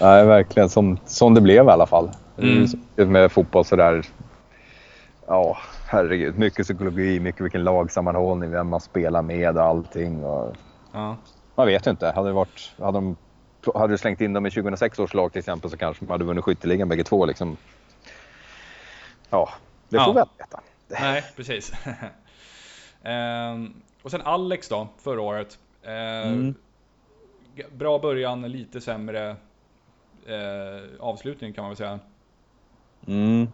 B: Nej verkligen som, som det blev i alla fall. Mm. Med fotboll sådär, ja herregud. Mycket psykologi, mycket vilken lagsammanhållning, vem man spelar med och allting. Och...
A: Ja.
B: Man vet ju inte. Hade, det varit, hade de hade du slängt in dem i 2006 års lag till exempel så kanske de hade vunnit skytteligan bägge två. Liksom. Ja, det får ja. vi aldrig veta.
A: Nej, precis. ehm, och sen Alex då, förra året. Ehm, mm. Bra början, lite sämre eh, avslutning kan man väl säga.
B: Mm.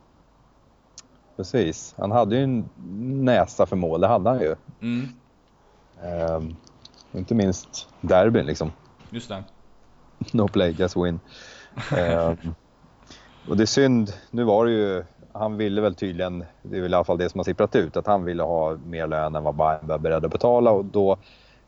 B: Precis. Han hade ju en näsa för mål, det hade han ju.
A: Mm.
B: Ehm, inte minst derbyn liksom.
A: Just det.
B: no play, just win. eh, och det är synd, nu var det ju, han ville väl tydligen, det är väl i alla fall det som har sipprat ut, att han ville ha mer lön än vad Bayern var beredd att betala och då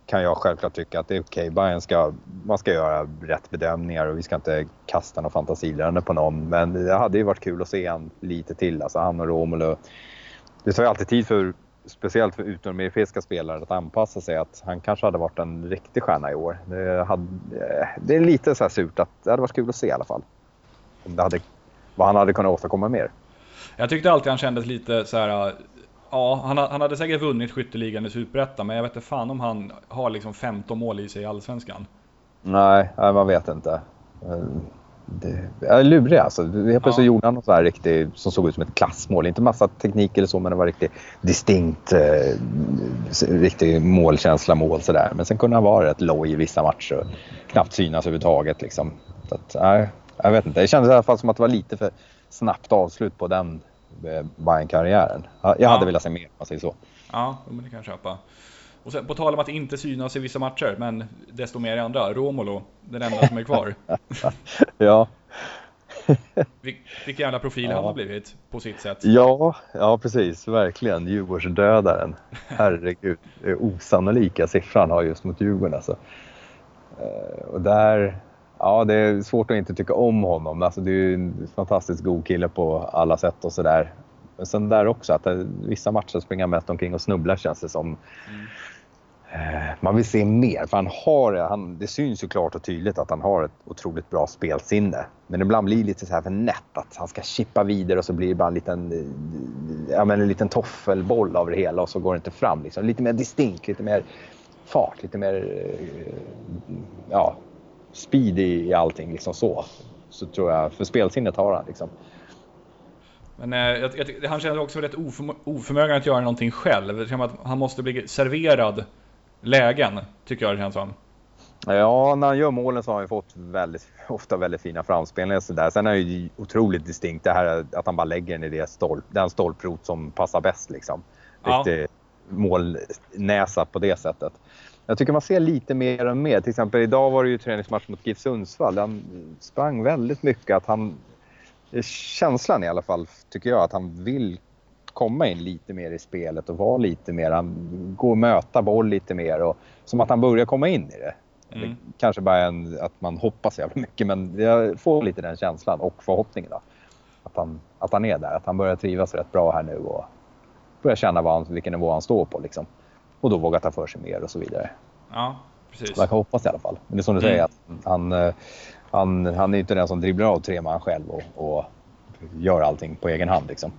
B: kan jag självklart tycka att det är okej, okay. Bayern ska, man ska göra rätt bedömningar och vi ska inte kasta någon fantasilärande på någon. Men det hade ju varit kul att se han lite till, alltså han och Romulo. Det tar ju alltid tid för speciellt för utomeuropeiska spelare att anpassa sig. Att han kanske hade varit en riktig stjärna i år. Det, hade, det är lite så här surt att det hade varit kul att se i alla fall. Om det hade, vad han hade kunnat åstadkomma mer.
A: Jag tyckte alltid han kändes lite så här. Ja, han, han hade säkert vunnit skytteligan i Superettan, men jag vet inte fan om han har liksom 15 mål i sig i Allsvenskan.
B: Nej, man vet inte det är lurig alltså. Helt plötsligt ja. gjorde han något så riktigt som såg ut som ett klassmål. Inte massa teknik eller så, men det var riktigt distinkt, eh, riktig målkänsla mål sådär. Men sen kunde han vara rätt loj i vissa matcher och knappt synas överhuvudtaget liksom. Så att, nej, jag vet inte. Det kändes i alla fall som att det var lite för snabbt avslut på den eh, Bayern-karriären. Jag ja. hade velat se mer om man säger så.
A: Ja, men det kan jag köpa. Och sen, på tal om att inte synas i vissa matcher, men desto mer i andra. Romolo, den enda som är kvar.
B: ja.
A: Vil, vilken jävla profil ja. han har blivit på sitt sätt.
B: Ja, ja precis. Verkligen. Djurgårdsdödaren. Herregud. Osannolika siffran har just mot Djurgården alltså. Eh, och där, Ja, det är svårt att inte tycka om honom. Alltså, det är ju en fantastiskt god kille på alla sätt och sådär. Men sen där också att det, vissa matcher springer han mest omkring och snubblar känns det som. Mm. Eh, man vill se mer, för han har, han, det syns ju klart och tydligt att han har ett otroligt bra spelsinne. Men ibland blir det lite så här för nätt att han ska chippa vidare och så blir det bara en liten, ja, men en liten toffelboll av det hela och så går det inte fram. Liksom. Lite mer distinkt, lite mer fart, lite mer eh, ja, speed i, i allting. Liksom så. så tror jag, för spelsinnet har han. Liksom.
A: Men eh, jag, jag, han känner också rätt oförmö oförmögen att göra någonting själv. Det att han måste bli serverad lägen, tycker jag det känns som.
B: Ja, när han gör målen så har han fått väldigt, ofta väldigt fina framspelningar. Så där. Sen är det ju otroligt distinkt det här att han bara lägger den i det stolp, den stolprot som passar bäst. Liksom. Riktig ja. målnäsa på det sättet. Jag tycker man ser lite mer och mer. Till exempel idag var det ju träningsmatch mot GIF Sundsvall. Han sprang väldigt mycket. Att han, känslan i alla fall tycker jag att han vill komma in lite mer i spelet och vara lite mer, han går och möta boll lite mer och som att han börjar komma in i det. Mm. det kanske bara en, att man hoppas jävligt mycket men jag får lite den känslan och förhoppningen då. Att han, att han är där, att han börjar trivas rätt bra här nu och börjar känna vad han, vilken nivå han står på liksom. Och då vågar ta för sig mer och så vidare.
A: Ja, precis.
B: Man kan hoppas i alla fall. Men det är som du mm. säger, att han, eh, han, han är inte den som dribblar av tre man själv och, och gör allting på egen hand liksom.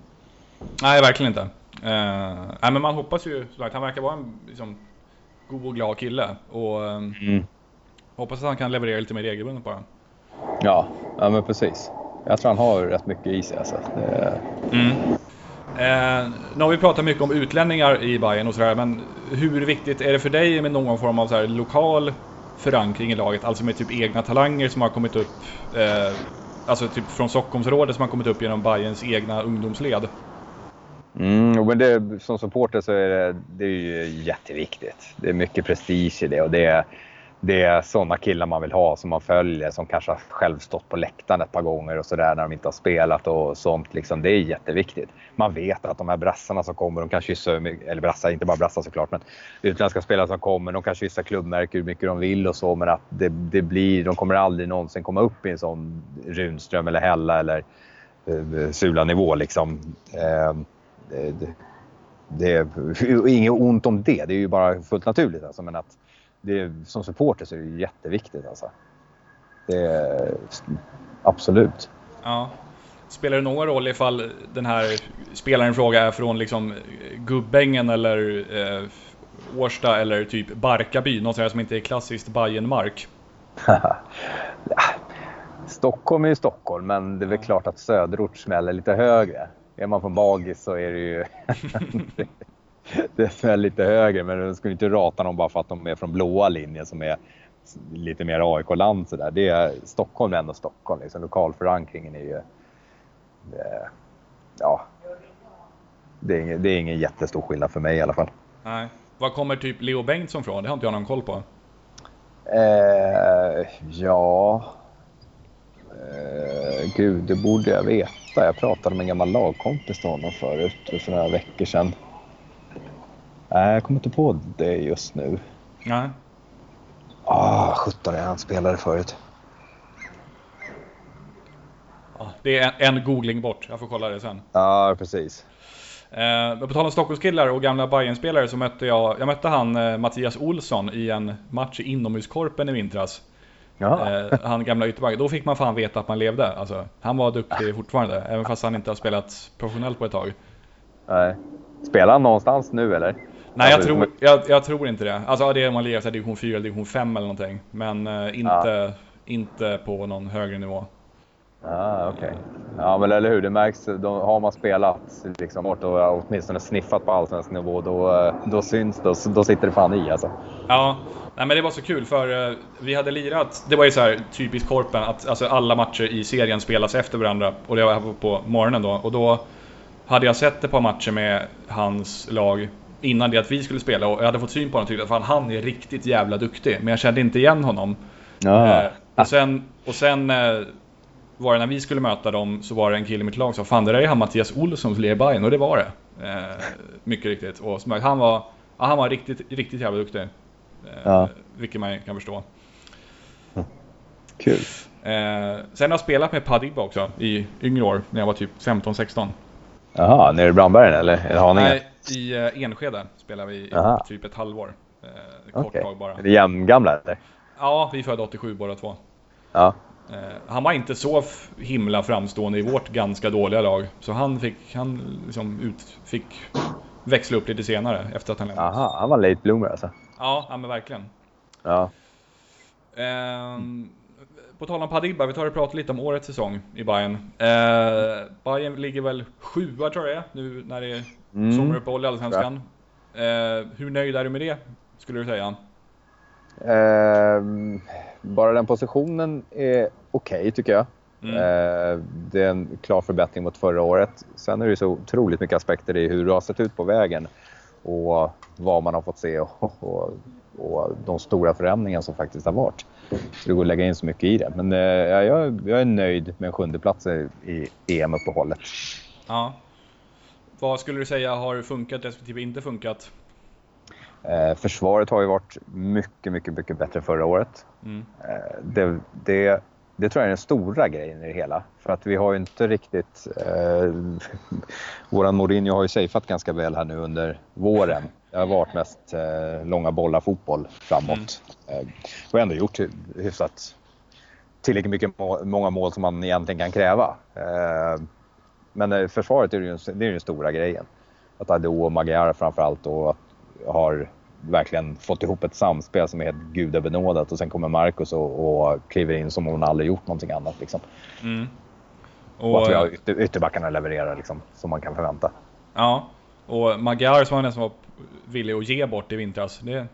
A: Nej, verkligen inte. Uh, nej, men man hoppas ju, att han verkar vara en liksom, god och glad kille. Och um, mm. hoppas att han kan leverera lite mer regelbundet bara.
B: Ja, ja men precis. Jag tror han har rätt mycket i sig. Alltså. Det...
A: Mm. Eh, nu har vi pratat mycket om utlänningar i Bayern och sådär, men hur viktigt är det för dig med någon form av så här, lokal förankring i laget? Alltså med typ egna talanger som har kommit upp, eh, alltså typ från Stockholmsrådet som har kommit upp genom Bayerns egna ungdomsled?
B: Mm, men det, som supporter så är det, det är ju jätteviktigt. Det är mycket prestige i det och det är, det är sådana killar man vill ha som man följer som kanske har själv stått på läktaren ett par gånger och sådär när de inte har spelat och sånt. Liksom, det är jätteviktigt. Man vet att de här brassarna som kommer, de kan kyssa, eller brassar, inte bara brassar såklart, men utländska spelare som kommer, de kan kyssa klubbmärken hur mycket de vill och så, men att det, det blir, de kommer aldrig någonsin komma upp i en sån Runström eller Hälla eller eh, Sula-nivå liksom. Eh, det, det, det är inget ont om det, det är ju bara fullt naturligt. Alltså, men att det som supporter så är det jätteviktigt. Alltså. Det absolut.
A: Ja. Spelar det någon roll ifall den här spelaren i fråga är från liksom Gubbängen eller eh, Årsta eller typ Barkarby, något sånt som inte är klassiskt Bajenmark?
B: Stockholm är ju Stockholm, men det är väl klart att söderort smäller lite högre är man från Bagis så är det ju... det är lite högre, men du skulle inte rata dem bara för att de är från blåa linjen som är lite mer AIK-land sådär. Det är Stockholm är ändå Stockholm. Liksom. Lokalförankringen är ju... Det, ja. Det är, ingen, det är ingen jättestor skillnad för mig i alla fall.
A: Nej. Var kommer typ Leo Bengtsson från? Det har inte jag någon koll på.
B: Eh, ja... Eh, gud, det borde jag veta. Jag pratade med en gammal lagkompis till honom förut, för några veckor sedan. Nej, jag kommer inte på det just nu.
A: Nej.
B: Ah, 17 är han spelade förut.
A: Ja, det är en, en googling bort, jag får kolla det sen.
B: Ja, precis.
A: Eh, på tal om Stockholmskillar och gamla Bayern-spelare så mötte jag, jag mötte han eh, Mattias Olsson i en match i inomhuskorpen i vintras. Eh, han gamla ytterback. Då fick man fan veta att man levde. Alltså, han var duktig fortfarande, även fast han inte har spelat professionellt på ett tag.
B: Nej. Spelar han någonstans nu eller?
A: Nej, jag alltså, tror, jag, jag tror inte det. Alltså det är om man lirar division 4 eller division 5 eller någonting. Men eh, inte, ja. inte på någon högre nivå.
B: Ah, okay. Ja, men eller hur. Det märks. Då har man spelat liksom, och åtminstone sniffat på allsvensk nivå, då, eh, då syns det. Då sitter det fan i alltså.
A: Ja, nej, men det var så kul för uh, vi hade lirat. Det var ju så här typiskt Korpen att alltså, alla matcher i serien spelas efter varandra. Och det var på morgonen då. Och då hade jag sett ett par matcher med hans lag innan det att vi skulle spela och jag hade fått syn på honom och tyckte att fan, han är riktigt jävla duktig. Men jag kände inte igen honom.
B: Ja.
A: Uh, och sen, och sen uh, var det när vi skulle möta dem så var det en kille i mitt lag som sa Fan det där är han Mattias Olsson som lirar Bayern och det var det. Eh, mycket riktigt. Och som, han var, ja, han var riktigt, riktigt jävla duktig. Eh, ja. Vilket man kan förstå.
B: Kul.
A: Eh, sen har jag spelat med Padibba också i yngre år, när jag var typ 15-16.
B: Jaha, nere i Brandbergen eller? eller Haninge?
A: Nej, i uh, Enskede spelade vi i
B: Aha.
A: typ ett halvår. Eh, kort
B: Okej.
A: tag bara.
B: Är det jämngamla eller?
A: Ja, vi är födda 87 båda två.
B: Ja.
A: Eh, han var inte så himla framstående i vårt ganska dåliga lag. Så han fick, han liksom ut, fick växla upp lite senare efter att han lämnade.
B: Aha, han var late bloomer alltså.
A: Ja, ja, men verkligen.
B: Ja.
A: Ehm, på tal om Padibba, vi tar och pratar lite om årets säsong i Bayern. Uh, Bayern ligger väl sjua tror jag det är, nu när det är
B: Mm.
A: sommaruppehåll i Allsvenskan. Eh, hur nöjd är du med det, skulle du säga?
B: Ehm, bara den positionen är okej tycker jag.
A: Mm.
B: Eh, det är en klar förbättring mot förra året. Sen är det så otroligt mycket aspekter i hur det har sett ut på vägen och vad man har fått se och, och, och de stora förändringar som faktiskt har varit. Så det går att lägga in så mycket i det. Men eh, ja, jag, jag är nöjd med en sjunde plats i, i EM-uppehållet.
A: Ja. Vad skulle du säga har funkat respektive inte funkat?
B: Eh, försvaret har ju varit mycket, mycket, mycket bättre förra året.
A: Mm.
B: Eh, det, det, det tror jag är den stora grejen i det hela. För att vi har ju inte riktigt... Eh, våran Mourinho har ju safeat ganska väl här nu under våren. Det har varit mest eh, långa bollar fotboll framåt. Eh, och ändå gjort hy- hyfsat tillräckligt mycket må, många mål som man egentligen kan kräva. Eh, men försvaret är ju det är ju den stora grejen. Att Ado och Magyar framförallt då har verkligen fått ihop ett samspel som är helt gudabenådat och sen kommer Marcus och, och kliver in som om hon aldrig gjort någonting annat. Liksom.
A: Mm.
B: Och,
A: Och,
B: att vi har ytter, ytterbackarna levererar liksom, som man kan förvänta.
A: ja, och Magyar som var den som var villig att ge bort i vintras. Det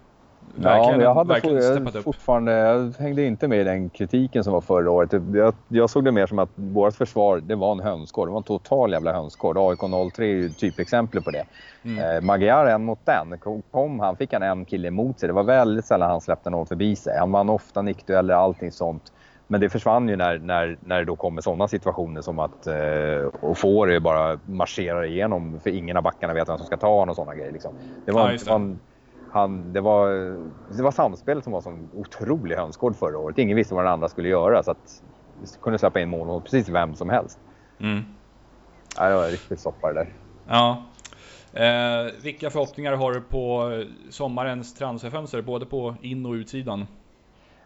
B: Ja, jag, hade
A: verkligen
B: for, jag, fortfarande, jag hängde inte med i den kritiken som var förra året. Jag, jag såg det mer som att vårt försvar det var en hönsgård. Det var en total jävla hönsgård. AIK 03 är ju typexempel på det.
A: Mm.
B: Eh, Magyar en mot den. Kom, han fick han en kille emot sig. Det var väldigt sällan han släppte någon förbi sig. Han vann ofta nickdueller, allting sånt. Men det försvann ju när, när, när det då kommer sådana situationer som att eh, Ofori bara marscherar igenom för ingen av backarna vet vem som ska ta honom och sådana grejer. Liksom. Det, var,
A: Ja,
B: det,
A: det.
B: var en, han, det, var, det var samspelet som var som otrolig hönsgård förra året. Ingen visste vad den andra skulle göra så att vi kunde släppa in mål mot precis vem som helst.
A: Mm.
B: Ja, det var riktigt soppa det där.
A: Ja. Eh, vilka förhoppningar har du på sommarens transferfönster, både på in och utsidan?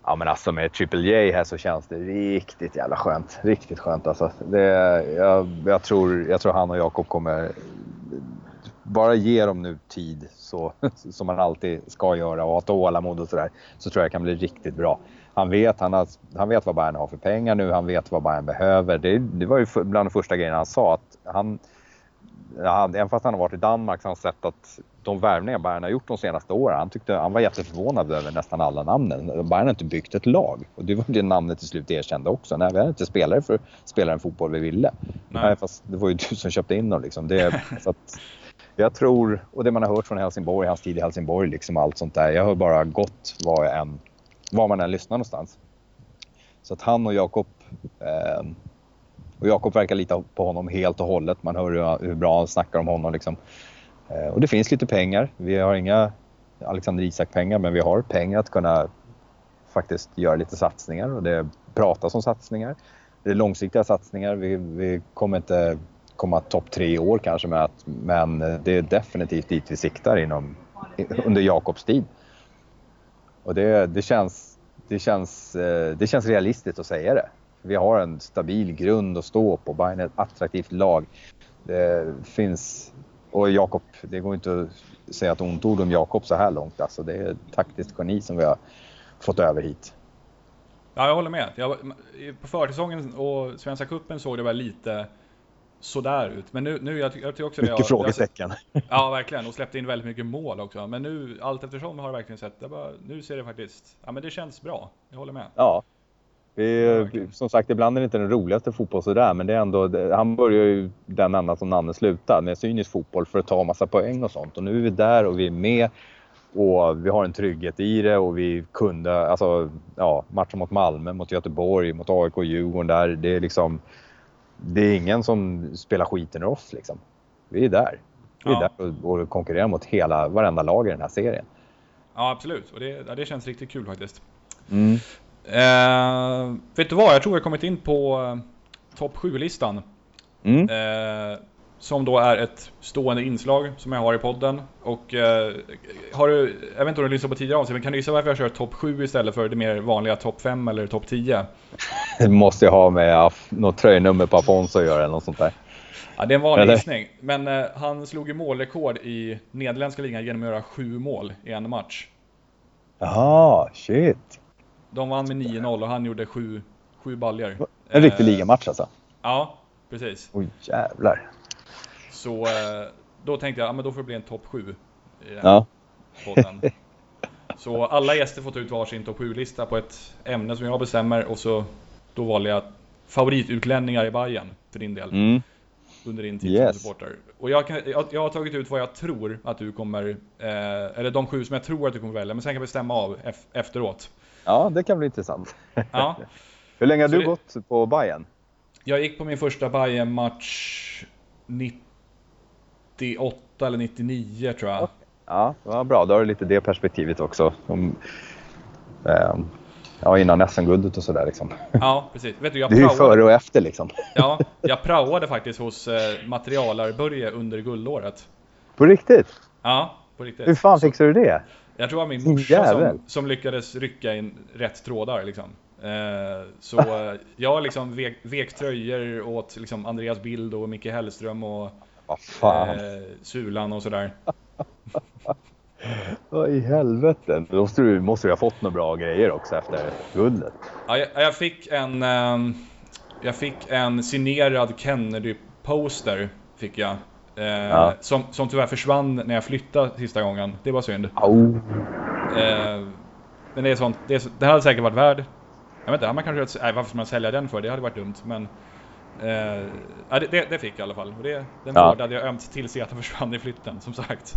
B: Ja men alltså med Triple J här så känns det riktigt jävla skönt. Riktigt skönt alltså. Det, jag, jag, tror, jag tror han och Jakob kommer... Bara ge dem nu tid så, som man alltid ska göra och ha tålamod och sådär. Så tror jag det kan bli riktigt bra. Han vet, han, har, han vet vad Bayern har för pengar nu, han vet vad Bayern behöver. Det, det var ju bland de första grejerna han sa att han... Ja, även fast han har varit i Danmark så har han sett att de värvningar Bayern har gjort de senaste åren, han, tyckte, han var jätteförvånad över nästan alla namnen. Bayern har inte byggt ett lag. Och det var det namnet till slut erkände också. Nej, vi har inte spelare för att spela den fotboll vi ville.
A: Nej.
B: Nej. fast det var ju du som köpte in dem. Liksom. Det, så att, jag tror, och det man har hört från Helsingborg, hans tid i Helsingborg, liksom allt sånt där. Jag har bara gått var, jag än, var man än lyssnar någonstans. Så att han och Jakob eh, och Jakob verkar lita på honom helt och hållet. Man hör hur, hur bra han snackar om honom. Liksom. Eh, och det finns lite pengar. Vi har inga Alexander Isak-pengar, men vi har pengar att kunna faktiskt göra lite satsningar. Och det pratas om satsningar. Det är långsiktiga satsningar. Vi, vi kommer inte komma topp tre i år kanske, med att, men det är definitivt dit vi siktar inom, under Jakobs tid. Och det, det, känns, det, känns, eh, det känns realistiskt att säga det. Vi har en stabil grund att stå på. Bayern är ett attraktivt lag. Det finns... Och Jakob, det går inte att säga ett ont ord om Jakob så här långt. Alltså, det är ett taktiskt geni som vi har fått över hit.
A: Ja, jag håller med. Jag, på försäsongen och Svenska Cupen såg det väl lite sådär ut. Men nu, nu jag, jag tycker också det.
B: Mycket
A: jag- jag-
B: frågetecken.
A: Ja, verkligen. Och släppte in väldigt mycket mål också. Men nu, allt eftersom har det verkligen sett, det bara, nu ser det faktiskt, ja men det känns bra. Jag håller med.
B: Ja. Vi,
A: Ja,
B: som sagt, ibland är det inte den roligaste fotboll sådär, men det är ändå, det, han börjar ju den ända som Nanne slutade med cynisk fotboll för att ta massa poäng och sånt. Och nu är vi där och vi är med och vi har en trygghet i det och vi kunde, alltså ja, matchen mot Malmö, mot Göteborg, mot AIK och Djurgården där, det är liksom, det är ingen som spelar skiten ur oss liksom. Vi är där. Vi är
A: Ja.
B: där och, och konkurrerar mot hela, varenda lag i den här serien.
A: Ja, absolut. Och det, ja, det känns riktigt kul faktiskt.
B: Mm.
A: Eh, vet du vad? Jag tror jag kommit in på eh, topp 7-listan.
B: Mm.
A: Eh, som då är ett stående inslag som jag har i podden. Och eh, har du, jag vet inte om du lyssnat på tidigare avsnitt, men kan du gissa varför jag kör topp 7 istället för det mer vanliga topp 5 eller topp 10?
B: Det måste ju ha med något tröjnummer på Afonso att göra eller något sånt där.
A: Ja, det är en vanlig gissning. Men eh, han slog ju målrekord i nederländska ligan genom att göra sju mål i en match.
B: Jaha, shit.
A: De vann med 9-0 och han gjorde sju, sju baljor.
B: En riktig
A: Eh,
B: ligamatch alltså.
A: Ja, precis.
B: Oj jävlar.
A: Så eh, då tänkte jag, ja men då får det bli en topp 7 i den
B: Ja.
A: podden. Så alla gäster får ta ut varsin topp 7-lista på ett ämne som jag bestämmer och så då valde jag favoritutlänningar i Bayern för din del
B: Mm.
A: under din tid
B: Yes.
A: som supporter. Och jag, kan, jag, jag har tagit ut vad jag tror att du kommer, eh, eller de sju som jag tror att du kommer välja, men sen kan vi stämma av ef- efteråt.
B: Ja, det kan bli intressant.
A: Ja,
B: Hur länge har
A: Så
B: du
A: det-
B: gått på Bayern?
A: jag gick på min första Bayern-match 98 eller 99 tror jag.
B: Ja, vad bra. Då har du lite det perspektivet också. Om, ehm, ja, innan SM-guldet och sådär liksom.
A: Ja, precis. Vet du, jag
B: Det är ju
A: praoade-
B: före och efter liksom.
A: Ja, jag praoade faktiskt hos eh, materialarbörje under guldåret.
B: På riktigt?
A: Ja, på riktigt.
B: Hur fan fixar du det?
A: Jag tror det var min morsa som, som lyckades rycka in rätt trådar liksom. Eh, så eh, jag liksom vek, vek tröjor åt liksom Andreas Bild och Micke Hellström och
B: Vad fan.
A: eh, Sulan och sådär.
B: Vad i helvete. Då måste du, måste du ha fått några bra grejer också efter guldet.
A: Ja, jag, jag fick en ehm, Jag fick en signerad Kennedy-poster fick jag. Eh,
B: Ja.
A: som, som tyvärr försvann när jag flyttade sista gången. Det var synd.
B: Au.
A: Eh, men det är sånt, det, är, det hade säkert varit värd. Jag vet inte, man kanske, nej, varför ska man sälja den för? Det hade varit dumt. Men eh, ja, det, det, fick jag i alla fall. Och det, den
B: Ja.
A: vårdade jag ömt tills att den försvann i flytten, som sagt.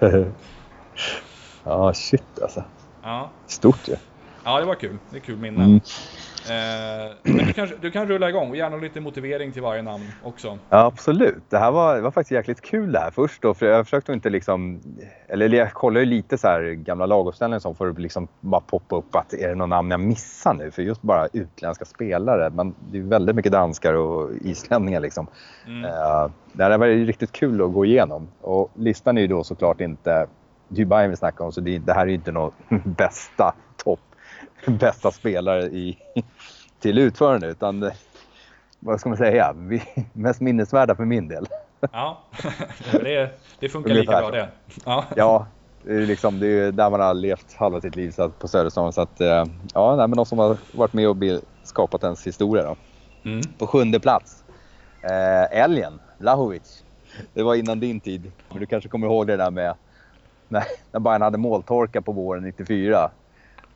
B: ja, shit alltså.
A: Ja,
B: Stort ju.
A: ja det var kul. Det är kul minnen.
B: Mm.
A: Eh, men du kan, du kan rulla igång och gärna lite motivering till varje namn också.
B: Ja, absolut. Det här var, var faktiskt jäkligt kul det här först då. För jag försökte inte liksom... Eller jag kollar ju lite så här gamla laguppställningar som får liksom bara poppa upp att är det någon namn jag missar nu? För just bara utländska spelare. Men det är väldigt mycket danskar och islänningar liksom.
A: Mm.
B: Eh, det här var ju riktigt kul att gå igenom. Och listan är ju då såklart inte... Bayern vi snackar om så det, det här är ju inte någon bästa topp, bästa spelare i, till utförande utan vad ska man säga, vi, mest minnesvärda för min del.
A: Ja, det, det funkar lika bra det. Ja.
B: Ja, det är, liksom, det är där man har levt halva sitt liv så att, på Söderstaden. Så att, eh, ja, nej, men någon som har varit med och skapat ens historia då.
A: Mm.
B: På sjunde plats, eh, Elgen, Vlahovic. Det var innan din tid. Men du kanske kommer ihåg det där med när, när Bayern hade måltorka på våren 94.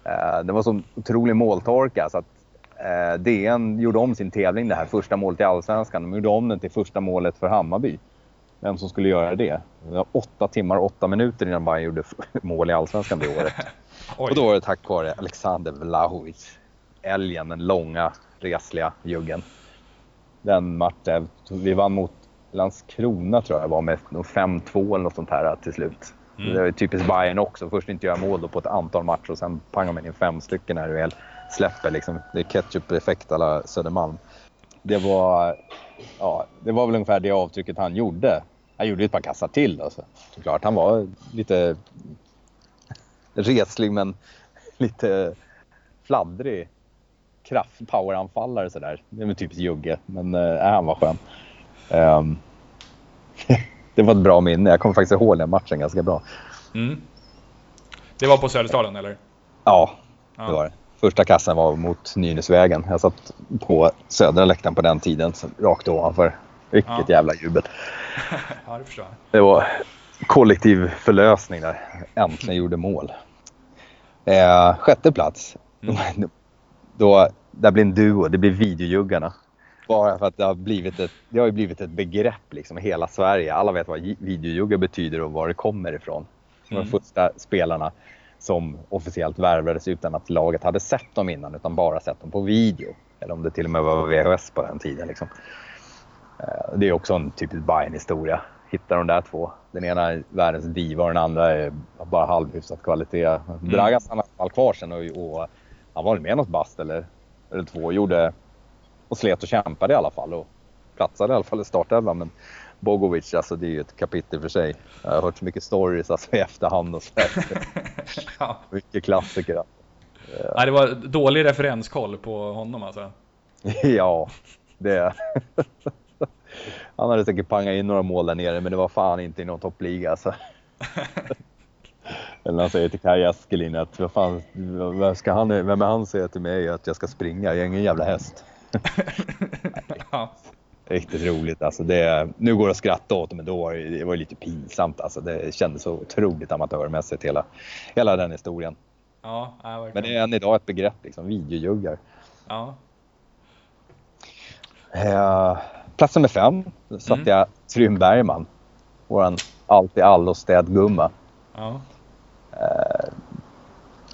B: Eh, det var så otrolig måltorka så att eh, DN gjorde om sin tävling det här första målet i Allsvenskan. De gjorde om den till första målet för Hammarby. Vem som skulle göra det. Det var åtta timmar och åtta minuter innan Bayern gjorde mål i Allsvenskan det året. Och då var det tack vare Alexander Vlahovic. Älgen, den långa, resliga juggen. Den matchen, vi vann mot Landskrona tror jag var med 5-2 eller något sånt här till slut.
A: Mm.
B: Det är typiskt Bayern också. Först inte göra mål på ett antal matcher och sen pangar man in fem stycken när du väl släpper. Liksom. Det är ketchup-effekt alla Södermalm. Det var, ja, det var väl ungefär det avtrycket han gjorde. Han gjorde ett par kassar till. Alltså. Såklart, han var lite reslig men lite fladdrig kraft, poweranfallare sådär. Det är typiskt Jugge, men äh, han var skön. Ehm, det var ett bra minne. Jag kommer faktiskt ihåg den matchen ganska bra.
A: Mm. Det var på Söderstaden eller?
B: Ja,
A: Ja.
B: det var det. Första kassen var mot Nynäsvägen. Jag satt på södra läktaren på den tiden, rakt ovanför. Vilket
A: Ja.
B: jävla jubel.
A: Ja, det förstår jag.
B: Det var kollektiv förlösning där. Äntligen gjorde mål. Eh, sjätte plats.
A: Mm.
B: Då, där blir en duo. Det blir videojuggarna. Bara för att det har blivit ett, det har ju blivit ett begrepp liksom i hela Sverige. Alla vet vad videojuggar betyder och var det kommer ifrån. De
A: Mm.
B: första spelarna som officiellt värvades utan att laget hade sett dem innan utan bara sett dem på video. Eller om det till och med var VHS på den tiden. Liksom. Eh, Det är också en typisk Bayern-historia. Hitta de där två. Den ena är världens diva och den andra är bara halvhyfsat kvalitet. Dragan stannade i alla fall kvar sen och, och han var med något bast eller, eller två. Gjorde och slet och kämpade i alla fall och platsade i alla fall i startelvan. Men Bogovic, alltså det är ju ett kapitel för sig. Jag har hört så mycket stories alltså, i efterhand och så. ja. Mycket klassiker.
A: Ja, det var dålig referenskoll på honom alltså.
B: ja, det Han hade säkert pangat in några mål där nere, men det var fan inte i någon toppliga alltså. Eller han säger till Kaj Eskelin att vad fan, vem, ska han, vem är han säger till mig att jag ska springa? Jag är ingen jävla häst. ja. Riktigt roligt alltså. Det, nu går det att skratta åt men då var det, det var lite pinsamt alltså. Det kändes så otroligt amatörmässigt hela, hela den historien.
A: Ja,
B: men det är än idag ett begrepp liksom, videojuggar.
A: Ja.
B: Eh, plats nummer fem, satte mm. jag Trym Bergman. Våran allt i allo städgumma.
A: Ja.
B: Eh,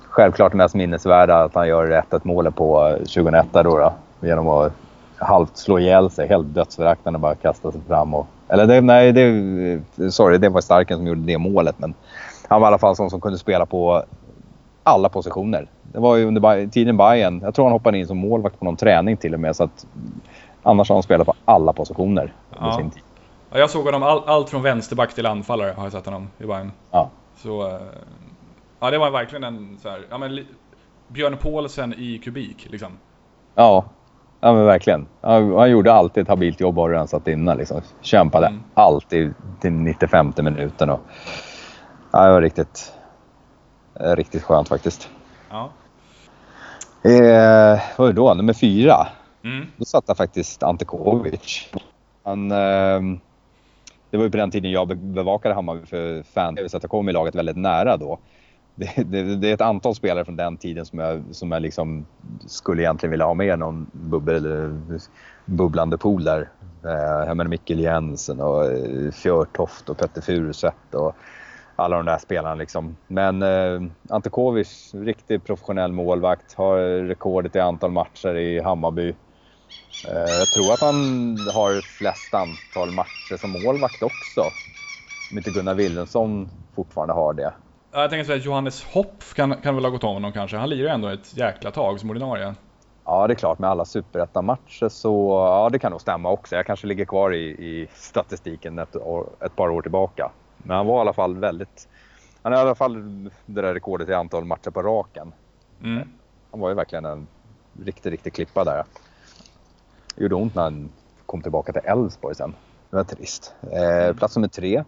B: självklart mest minnesvärda att han gör 1-1 målet på 2001 då, då, genom att halvt slå ihjäl sig, helt dödsföraktande bara kasta sig fram. Och, eller det, nej, det, sorry, det var Starken som gjorde det målet. Men han var i alla fall sån som kunde spela på alla positioner. Det var ju under tiden Bayern. Jag tror han hoppade in som målvakt på någon träning till och med. Så att, annars har han spelat på alla positioner
A: ja.
B: sin tid.
A: Ja, jag såg honom all, allt från vänsterback till anfallare har jag sett honom i Bayern.
B: Ja.
A: Så, eh, ja det var verkligen en så här, ja men Björn Paulsen i kubik liksom.
B: Ja, ja men verkligen. Han, han gjorde alltid ett habilt jobb och rensat innan liksom. Kämpade mm. alltid till 95 minuten och ja, det var riktigt, riktigt skönt faktiskt.
A: Ja.
B: Eh, vad var det då? Nummer fyra.
A: Mm.
B: Då satt jag faktiskt Ante Kovic. Han, eh, det var ju på den tiden jag bevakade Hammarby för fan så att jag kom i laget väldigt nära då. Det, det, det, är ett antal spelare från den tiden som jag, som jag liksom skulle egentligen vilja ha med någon bubbel, bubblande pool där. Eh, jag menar Mikkel Jensen och eh, Fjörtoft och Petter Furuset och alla de där spelarna liksom. Men eh, Antekovic, riktigt professionell målvakt, har rekordet i antal matcher i Hammarby. Eh, jag tror att han har flest antal matcher som målvakt också. Om inte Gunnar Wilhelmsson fortfarande har det.
A: Jag tänker säga att Johannes Hopp kan, kan väl ha gått om honom kanske. Han lirar ju ändå ett jäkla tag som ordinarie.
B: Ja, det är klart. Med alla superettan-matcher så ja, det kan nog stämma också. Jag kanske ligger kvar i, i statistiken ett, ett, par år tillbaka. Men han var i alla fall väldigt... Han har i alla fall det där rekordet i antal matcher på raken.
A: Mm.
B: Han var ju verkligen en riktig, riktig klippa där. Det gjorde ont när han kom tillbaka till Elfsborg sen. Det var trist. Eh, plats nummer tre.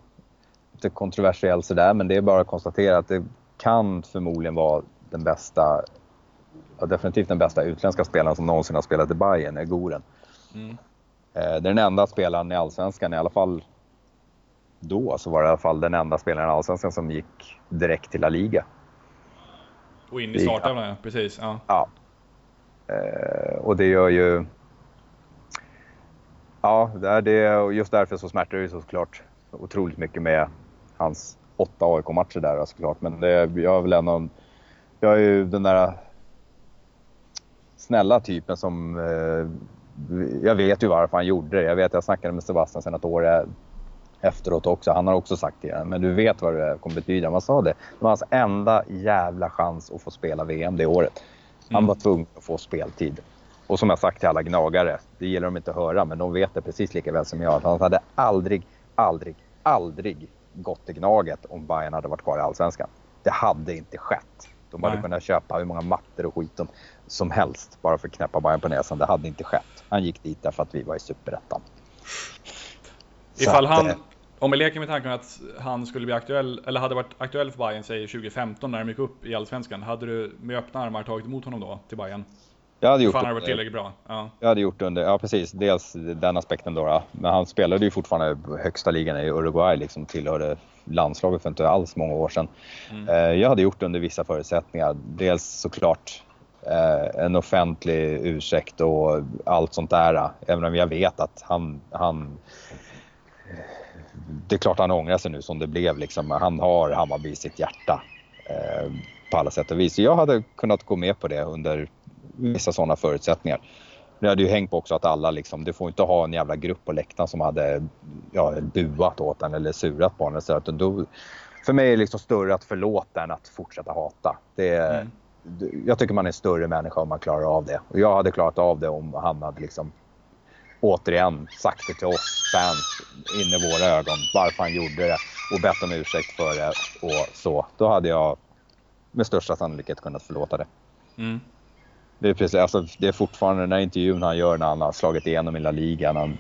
B: Lite kontroversiellt sådär, men det är bara att konstatera att det kan förmodligen vara den bästa, ja, definitivt den bästa utländska spelaren som någonsin har spelat i Bayern, är Goren.
A: Mm.
B: Eh, det är den enda spelaren i Allsvenskan, i alla fall då, så var det i alla fall den enda spelaren i Allsvenskan som gick direkt till La Liga.
A: Och in i startelvan, ja. Precis. Ja.
B: ja. Eh, och det gör ju Ja, det är det och just därför så smärtar det såklart otroligt mycket med hans åtta AIK-matcher där såklart. Men det, jag är väl en av, jag är ju den där snälla typen som, eh, jag vet ju varför han gjorde det. Jag vet, jag snackade med Sebastian sen ett år efteråt också. Han har också sagt det. Men du vet vad det kommer betyda. Man sa det. Det var hans enda jävla chans att få spela VM det året. Han mm. var tvungen att få speltid. Och som jag sagt till alla gnagare, det gäller de inte att höra, men de vet det precis lika väl som jag. Han hade aldrig, aldrig, aldrig gått till Gnaget om Bayern hade varit kvar i Allsvenskan. Det hade inte skett. De hade Nej. kunnat köpa hur många mattor och skit som helst bara för att knäppa Bayern på näsan. Det hade inte skett. Han gick dit därför att vi var i Superettan.
A: Ifall han, eh, om vi leker med tanken att han skulle bli aktuell, eller hade varit aktuell för Bayern säg 2015 när de gick upp i Allsvenskan. Hade du med öppna armar tagit emot honom då till Bayern?
B: Jag hade gjort
A: Fan, det varit tillräckligt bra. Ja.
B: Jag hade gjort under, ja precis, dels den aspekten då. Men han spelade ju fortfarande högsta ligan i Uruguay, liksom tillhörde landslaget för inte alls många år sedan. Mm. Eh, jag hade gjort under vissa förutsättningar. Dels såklart eh, en offentlig ursäkt och allt sånt där. Även om jag vet att han, han det är klart han ångrar sig nu som det blev liksom. Han har Hammarby i sitt hjärta eh, på alla sätt och vis. Jag hade kunnat gå med på det under vissa sådana förutsättningar. Det hade ju hängt på också att alla liksom, du får inte ha en jävla grupp på läktaren som hade ja, buat åt den eller surat på honom. Så att då, för mig är det liksom större att förlåta än att fortsätta hata. Det, mm. jag tycker man är en större människa om man klarar av det. Och jag hade klarat av det om han hade liksom återigen sagt det till oss fans in i våra ögon varför han gjorde det och bett om ursäkt för det och så. Då hade jag med största sannolikhet kunnat förlåta det. Mm. Det, är precis, alltså, det är fortfarande den här intervjun han gör när han har slagit igenom i La Liga. Han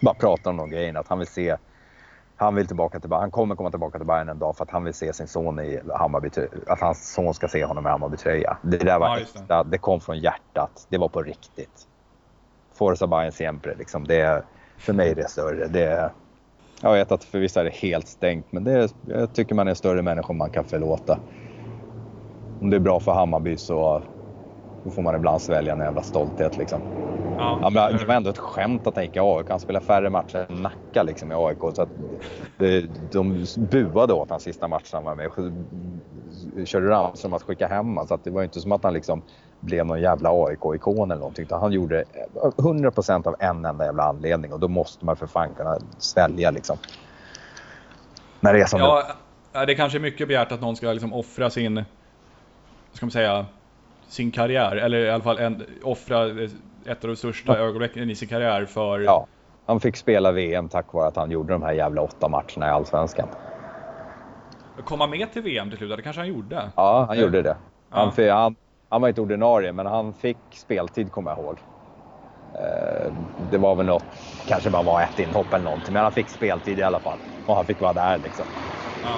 B: bara pratar om de grejerna. Att han vill se han vill tillbaka till Han kommer komma tillbaka till Bayern en dag för att han vill se sin son i Hammarby. Att hans son ska se honom i Hammarby-tröja. Det där var ja. Det. det kom från hjärtat. Det var på riktigt. Forza Bayern Siempre liksom. Det, för mig är det större. Det, jag vet att för vissa är det helt stängt, men det, jag tycker man är en större människa man kan förlåta. Om det är bra för Hammarby så då får man ibland svälja en jävla stolthet liksom. Ja, ja, men det var ändå ett skämt att han gick i AIK. Han spelade färre matcher än Nacka liksom, i AIK. Så att det, de buade åt han sista matchen han var med. Körde ramsor som att skicka hem Så att det var inte som att han liksom blev någon jävla AIK-ikon eller någonting. Utan han gjorde 100% av en enda jävla anledning och då måste man för fan kunna svälja liksom. När det är som
A: ja, det. det kanske är mycket begärt att någon ska liksom offra sin, ska man säga, sin karriär. Eller i alla fall en, offra ett av de största ögonblicken i sin karriär för...
B: Ja, han fick spela VM tack vare att han gjorde de här jävla åtta matcherna i Allsvenskan.
A: Kom han med till VM till slut? Det kanske han gjorde?
B: Ja, han gjorde det. Han, ja. han, han var inte ordinarie, men han fick speltid kommer jag ihåg. Eh, det var väl något, kanske bara var ett inhopp eller någonting, men han fick speltid i alla fall. Och han fick vara där liksom.
A: Ja.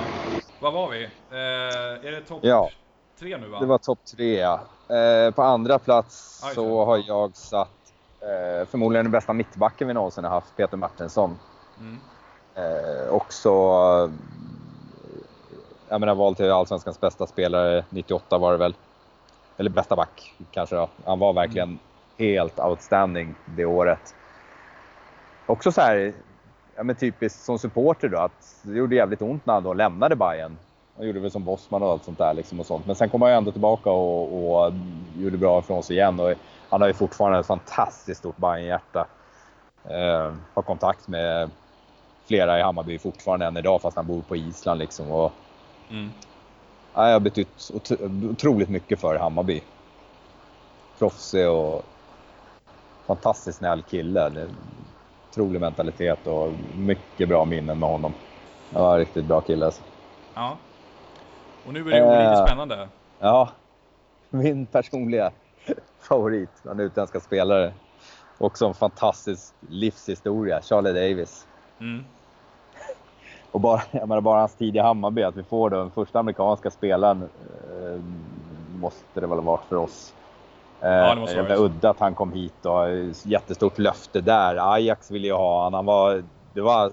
A: Vad var vi? Eh, är det topp ja. Tre nu va?
B: Det var topp tre ja. Eh, på andra plats Aj, så har jag satt eh, förmodligen den bästa mittbacken vi någonsin har haft, Peter Martinsson. Mm. Eh, också, jag menar vald till Allsvenskans bästa spelare, 98 var det väl. Eller bästa back kanske då. Han var verkligen mm. helt outstanding det året. Också så här, ja men typiskt som supporter då, att det gjorde jävligt ont när han då lämnade Bayern han gjorde väl som Bosman och allt sånt där. Liksom och sånt. Men sen kom han ju ändå tillbaka och, och gjorde bra ifrån sig igen. Och han har ju fortfarande ett fantastiskt stort Bajen-hjärta. Eh, har kontakt med flera i Hammarby fortfarande än idag fast han bor på Island. Liksom. Och, mm. ja, jag har betytt otroligt mycket för Hammarby. Proffsig och fantastiskt snäll kille. Otrolig mentalitet och mycket bra minnen med honom. Han var en riktigt bra kille alltså.
A: Ja. Och nu är det eh, lite spännande.
B: Ja, min personliga favorit bland utländska spelare. Också en fantastisk livshistoria, Charlie Davis. Mm. Och bara, jag menar, bara hans tid i Hammarby, att vi får den första amerikanska spelaren, eh, måste det väl ha varit för oss. Eh, ja, det måste vara udda att han kom hit och jättestort löfte där. Ajax ville ju ha honom. Han var, det, var,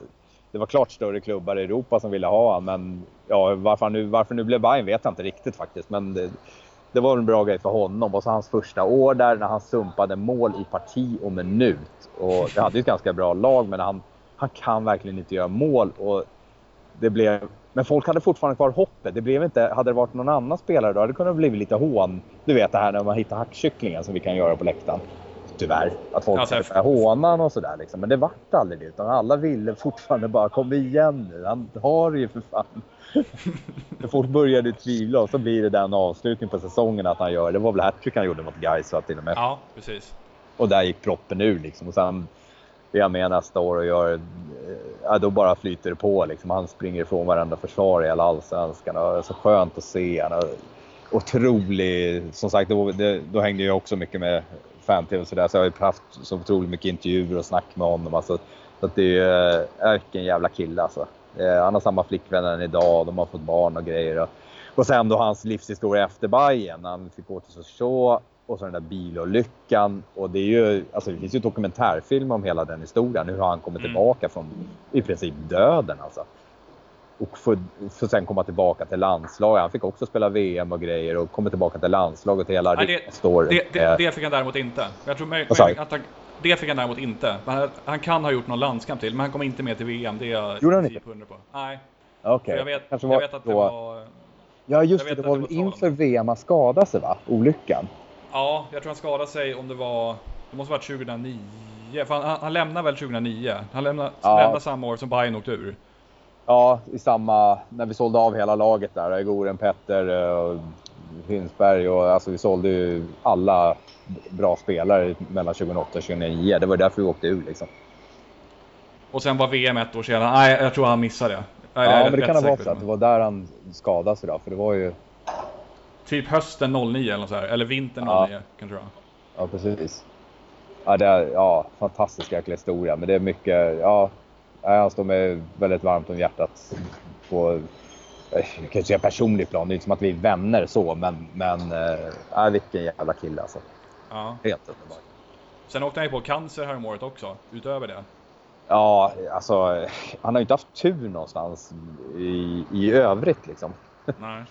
B: det var klart större klubbar i Europa som ville ha honom, men ja, varför, nu, varför nu blev Bayern vet jag inte riktigt faktiskt. Men det, det var en bra grej för honom. Och så hans första år där när han sumpade mål i parti och minut. Och det hade ju ett ganska bra lag men han, han kan verkligen inte göra mål. Och det blev, men folk hade fortfarande kvar hoppet. Det blev inte, hade det varit någon annan spelare då hade det kunnat bli lite hån. Du vet det här när man hittar hackkycklingen som vi kan göra på läktaren. Tyvärr. Att folk ja, säger hånan och sådär liksom. Men det vart aldrig det. Utan alla ville fortfarande bara kom igen nu. Han har ju för fan. Så folk började tvivla och så blir det den avslutning på säsongen att han gör. Det var väl hattrick han gjorde mot Gais till och med.
A: Ja, precis.
B: Och där gick proppen ur liksom. Och sen är han med nästa år och gör... Ja, då bara flyter det på liksom. Han springer ifrån varenda försvar i hela allsvenskan. Och det är så skönt att se. Han otrolig... Som sagt, då, det, då hängde jag också mycket med fan-tv och sådär. Så jag har ju haft så otroligt mycket intervjuer och snack med honom. Alltså, så att det är vilken jävla kille alltså. Eh, han har samma flickvän än idag, de har fått barn och grejer. Och, och sen då hans livshistoria efter Bayern. Han fick gå till Sochaux och så den där bilolyckan. Och det är ju, alltså det finns ju dokumentärfilm om hela den historien. Hur han kommer mm. tillbaka från i princip döden alltså. Och för, för sen komma tillbaka till landslaget. Han fick också spela VM och grejer och kommer tillbaka till landslaget och hela
A: Nej, det. Det, det, det, fick han däremot inte. Jag tror med, att han, det fick han däremot inte. Han, han, kan ha gjort någon landskamp till, men han kom inte med till VM. Det är jag
B: Gjorde han inte?
A: på. Nej.
B: Okej. Okay.
A: Jag, vet, jag vet att det var...
B: Ja, just det. Det var väl inför VM han skadade sig, va? Olyckan.
A: Ja, jag tror han skadade sig om det var... Det måste ha varit 2009. För han, han, han lämnade väl 2009? Han lämnade, ja. lämnade samma år som Bayern åkte ur.
B: Ja, i samma... När vi sålde av hela laget där. Goren, Petter, Hynsberg och alltså vi sålde ju alla bra spelare mellan 2008 och 2009. Det var därför vi åkte ur liksom.
A: Och sen var VM ett år senare. Nej, jag tror han missade det. Nej,
B: ja, men det kan ha varit så att det var där han skadade sig då, för det var ju...
A: Typ hösten 09 eller så här, eller vintern 09 ja. kanske det var.
B: Ja, precis. Ja, det är, ja, fantastisk jäkla historia, men det är mycket, ja, han står mig väldigt varmt om hjärtat på jag kan säga personlig plan, det är inte som att vi är vänner så, men, men äh, vilken jävla kille alltså.
A: Ja. Helt underbar. Sen åkte han ju på cancer häromåret också, utöver det.
B: Ja, alltså han har ju inte haft tur någonstans i, i övrigt liksom.
A: Nej.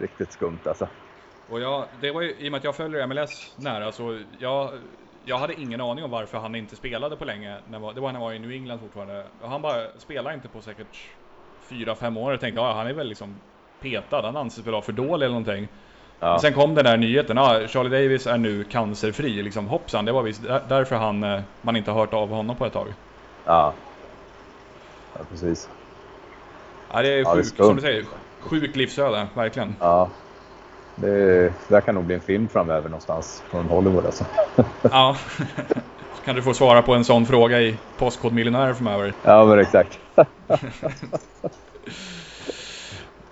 B: Riktigt skumt alltså.
A: Och jag, det var ju, i och med att jag följer MLS nära så jag, jag hade ingen aning om varför han inte spelade på länge. När, det var när han var i New England fortfarande. Han bara spelar inte på säkert fyra, fem år. Jag tänkte, ja han är väl liksom petad. Han anses väl vara för dålig eller någonting. Ja. Men sen kom den där nyheten, ja, Charlie Davis är nu cancerfri. Liksom, hoppsan, det var visst därför han, eh, man inte hört av honom på ett tag.
B: Ja, ja precis.
A: Ja, det är ja, sjukt, som du säger, sjuk livsöde, verkligen.
B: Ja, det, det kan nog bli en film framöver någonstans från Hollywood alltså.
A: ja, så kan du få svara på en sån fråga i Postkodmiljonärer framöver.
B: Ja, men exakt.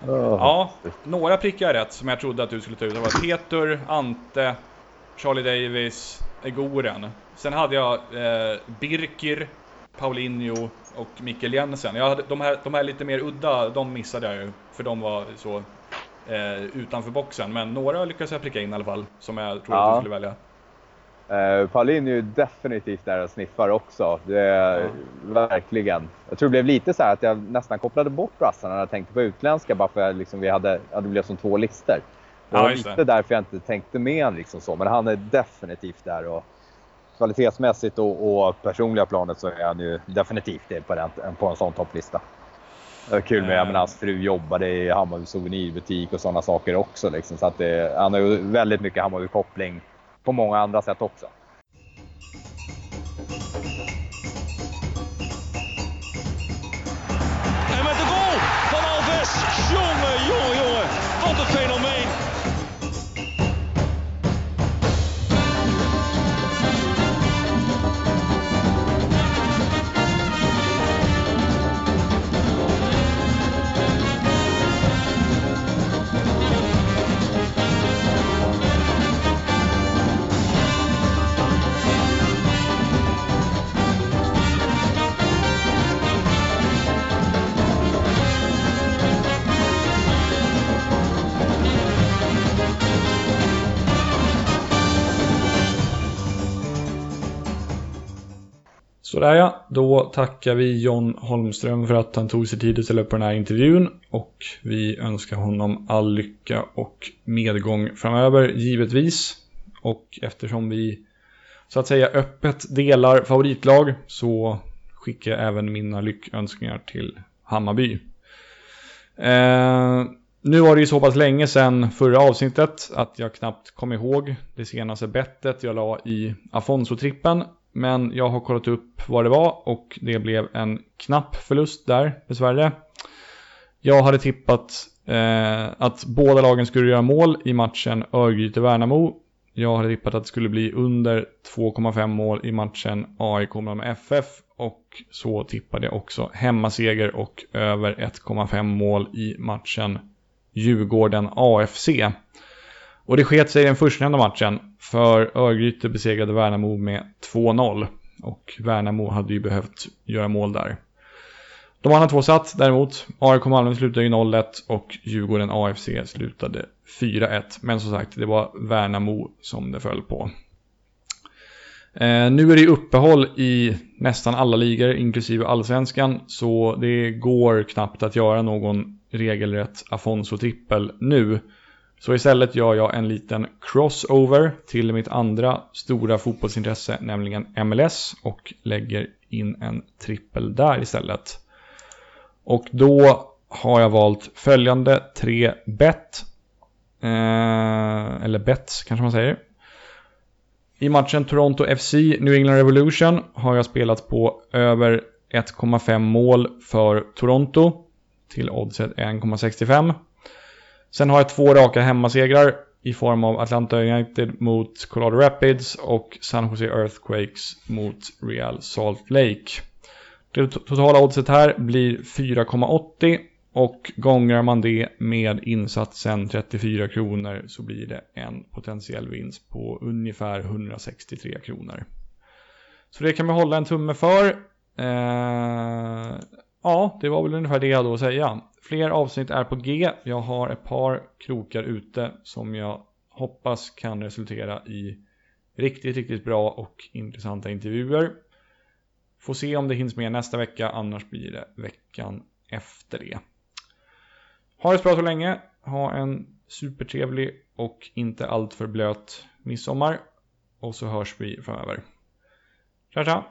A: Ja, några prickar rätt som jag trodde att du skulle ta ut. Det var Peter, Ante, Charlie Davis, Egoren. Sen hade jag eh, Birkir, Paulinho och Mikkel Jensen. Jag hade, de, här, de här lite mer udda, de missade jag ju. För de var så eh, utanför boxen. Men några lyckades jag pricka in i alla fall. Som jag trodde ja. att du skulle välja.
B: Uh, Paulin är ju definitivt där och sniffar också. Det är, ja. Verkligen. Jag tror det blev lite så att jag nästan kopplade bort brassarna när jag tänkte på utländska bara för att liksom vi hade, hade blivit som två listor. Det var ja, lite det. därför jag inte tänkte med honom liksom så. Men han är definitivt där och kvalitetsmässigt och, och personliga planet så är han ju definitivt det på, den, på en sån topplista. Det var kul med, mm. hans fru jobbade i Hammarby souvenirbutik och sådana saker också. Liksom. Så att det, han har ju väldigt mycket Hammarby-koppling på många andra sätt också.
A: Sådär ja, då tackar vi John Holmström för att han tog sig tid att ställa upp på den här intervjun och vi önskar honom all lycka och medgång framöver givetvis. Och eftersom vi så att säga öppet delar favoritlag så skickar jag även mina lyckönskningar till Hammarby. Eh, nu var det ju så pass länge sedan förra avsnittet att jag knappt kom ihåg det senaste bettet jag la i Afonso-trippen men jag har kollat upp vad det var och det blev en knapp förlust där dessvärre. Jag hade tippat eh, att båda lagen skulle göra mål i matchen Örgryte-Värnamo. Jag hade tippat att det skulle bli under 2,5 mål i matchen AIK med FF och så tippade jag också hemmaseger och över 1,5 mål i matchen Djurgården AFC. Och det sket sig i den förstnämnda matchen, för Örgryte besegrade Värnamo med 2-0. Och Värnamo hade ju behövt göra mål där. De andra två satt däremot. AIK Malmö slutade ju 0-1 och Djurgården AFC slutade 4-1. Men som sagt, det var Värnamo som det föll på. Eh, nu är det uppehåll i nästan alla ligor, inklusive allsvenskan, så det går knappt att göra någon regelrätt Afonso-trippel nu. Så istället gör jag en liten crossover till mitt andra stora fotbollsintresse, nämligen MLS och lägger in en trippel där istället. Och då har jag valt följande tre bet. Eh, eller bets kanske man säger. I matchen Toronto FC New England Revolution har jag spelat på över 1,5 mål för Toronto till oddset 1,65. Sen har jag två raka hemmasegrar i form av Atlanta United mot Colorado Rapids och San Jose Earthquakes mot Real Salt Lake. Det totala oddset här blir 4,80 och gångrar man det med insatsen 34 kronor så blir det en potentiell vinst på ungefär 163 kronor. Så det kan vi hålla en tumme för. Eh, ja, det var väl ungefär det jag hade att säga. Fler avsnitt är på G. Jag har ett par krokar ute som jag hoppas kan resultera i riktigt, riktigt bra och intressanta intervjuer. Får se om det hinns med nästa vecka, annars blir det veckan efter det. Ha det så bra så länge. Ha en supertrevlig och inte alltför blöt midsommar. Och så hörs vi framöver. Tja tja!